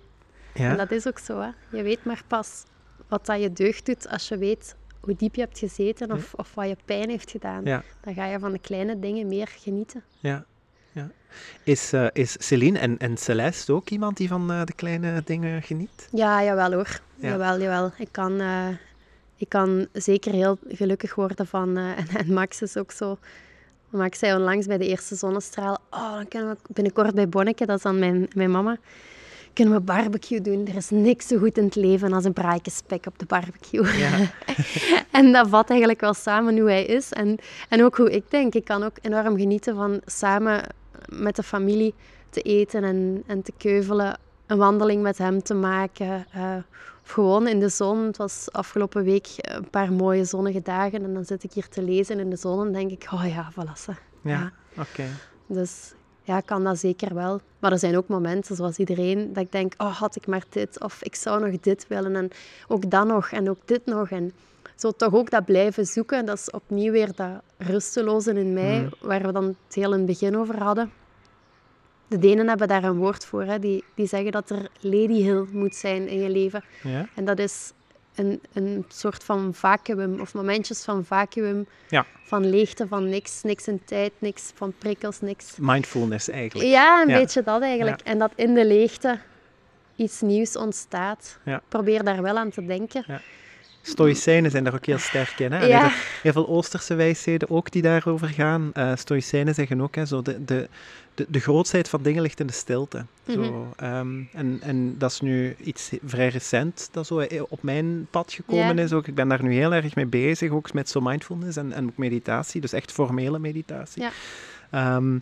En ja, dat is ook zo, hè. Je weet maar pas wat dat je deugd doet als je weet hoe diep je hebt gezeten of, of wat je pijn heeft gedaan. ja, Dan ga je van de kleine dingen meer genieten. ja. Ja. Is, eh, is Celine en, en Celeste ook iemand die van eh, de kleine dingen geniet? Ja, jawel hoor. Ja. Jawel, jawel. Ik kan, eh, ik kan zeker heel gelukkig worden van... eh, en, en Max is ook zo... Max zei onlangs bij de eerste zonnestraal... Oh, dan kunnen we binnenkort bij Bonneke, dat is dan mijn, mijn mama... Kunnen we barbecue doen? Er is niks zo goed in het leven als een spek op de barbecue. Ja. En dat vat eigenlijk wel samen hoe hij is. En, en ook hoe ik denk. Ik kan ook enorm genieten van samen met de familie te eten en, en te keuvelen. Een wandeling met hem te maken. eh, of gewoon in de zon. Het was afgelopen week een paar mooie zonnige dagen. En dan zit ik hier te lezen in de zon en denk ik... Oh ja, voilà. Ja, oké. Dus ja, kan dat zeker wel. Maar er zijn ook momenten, zoals iedereen, dat ik denk, oh, had ik maar dit, of ik zou nog dit willen, en ook dat nog, en ook dit nog. En zo toch ook dat blijven zoeken, dat is opnieuw weer dat rusteloze in mij, Mm. waar we dan het heel in het begin over hadden. De Denen hebben daar een woord voor, hè. Die, die zeggen dat er lady hill moet zijn in je leven. Ja. En dat is een, een soort van vacuüm, of momentjes van vacuüm, Ja. van leegte, van niks, niks in tijd, niks van prikkels, niks. Mindfulness eigenlijk. Ja, een Ja. beetje dat eigenlijk. En dat in de leegte iets nieuws ontstaat. Ja. Probeer daar wel aan te denken. Stoïcijnen zijn daar ook heel sterk in. Hè? En Ja. heel, veel Oosterse wijsheden ook die daarover gaan. Eh Stoïcijnen zeggen ook, hè, zo de, de, de, de grootsheid van dingen ligt in de stilte. Mhm. Zo, ehm, en, en dat is nu iets vrij recent dat zo eh, op mijn pad gekomen is. Ook. Ik ben daar nu heel erg mee bezig, ook met zo mindfulness en, en ook meditatie. Dus echt formele meditatie. Ja. Ehm,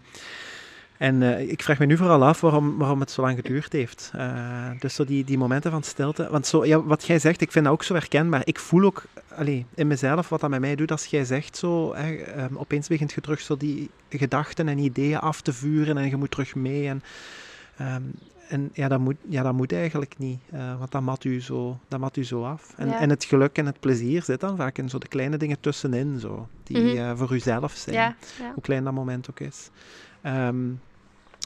en eh, ik vraag me nu vooral af waarom, waarom het zo lang geduurd heeft. Eh, dus zo die, die momenten van stilte. Want zo, ja, wat jij zegt, ik vind dat ook zo herkenbaar. Ik voel ook allee, in mezelf wat dat met mij doet als jij zegt zo, hè, ehm, opeens begint je terug zo die gedachten en ideeën af te vuren en je moet terug mee. En, ehm, en ja, dat moet, ja, dat moet eigenlijk niet, eh, want dat mat, u zo, dat mat u zo af. En, Ja. en het geluk en het plezier zit dan vaak in zo de kleine dingen tussenin, zo, die Mhm. voor uzelf zijn Ja, ja. hoe klein dat moment ook is. Ehm,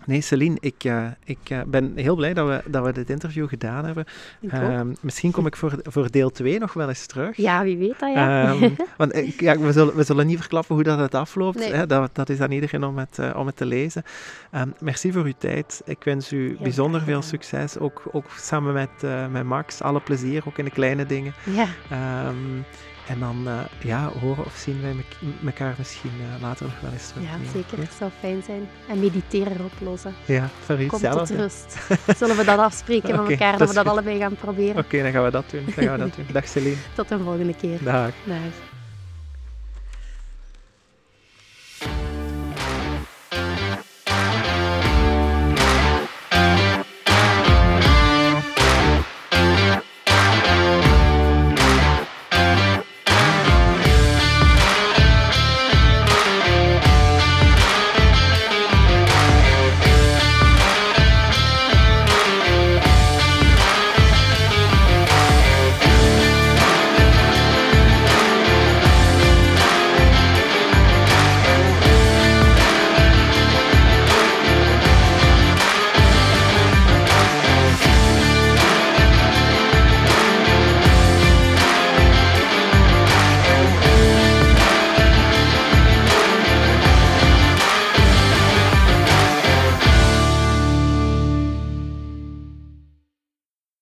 nee, Celine, ik, eh, ik eh, ben heel blij dat we, dat we dit interview gedaan hebben. Ehm, misschien kom ik voor, voor deel 2 nog wel eens terug. Ja, wie weet dat, ja. Ehm, want ik- ja, we, zullen, we zullen niet verklappen hoe dat het afloopt. Nee. Hè? Dat, dat is aan iedereen om het, eh, om het te lezen. Ehm, merci voor uw tijd. Ik wens u bijzonder veel succes. Ook, ook samen met, eh, met Max. Alle plezier, ook in de kleine dingen. ja. En dan eh, ja, horen of zien wij elkaar misschien eh, later nog wel eens terug. ja, zeker. Het zou fijn zijn. En mediteren oplossen. Ja, voor Kom tot rust. Zullen we dat afspreken met elkaar, dat we dat goed. allebei gaan proberen? Oké, dan gaan we dat doen. Dan gaan we dat doen. Dag Celine. Tot een volgende keer. Dag. Dag.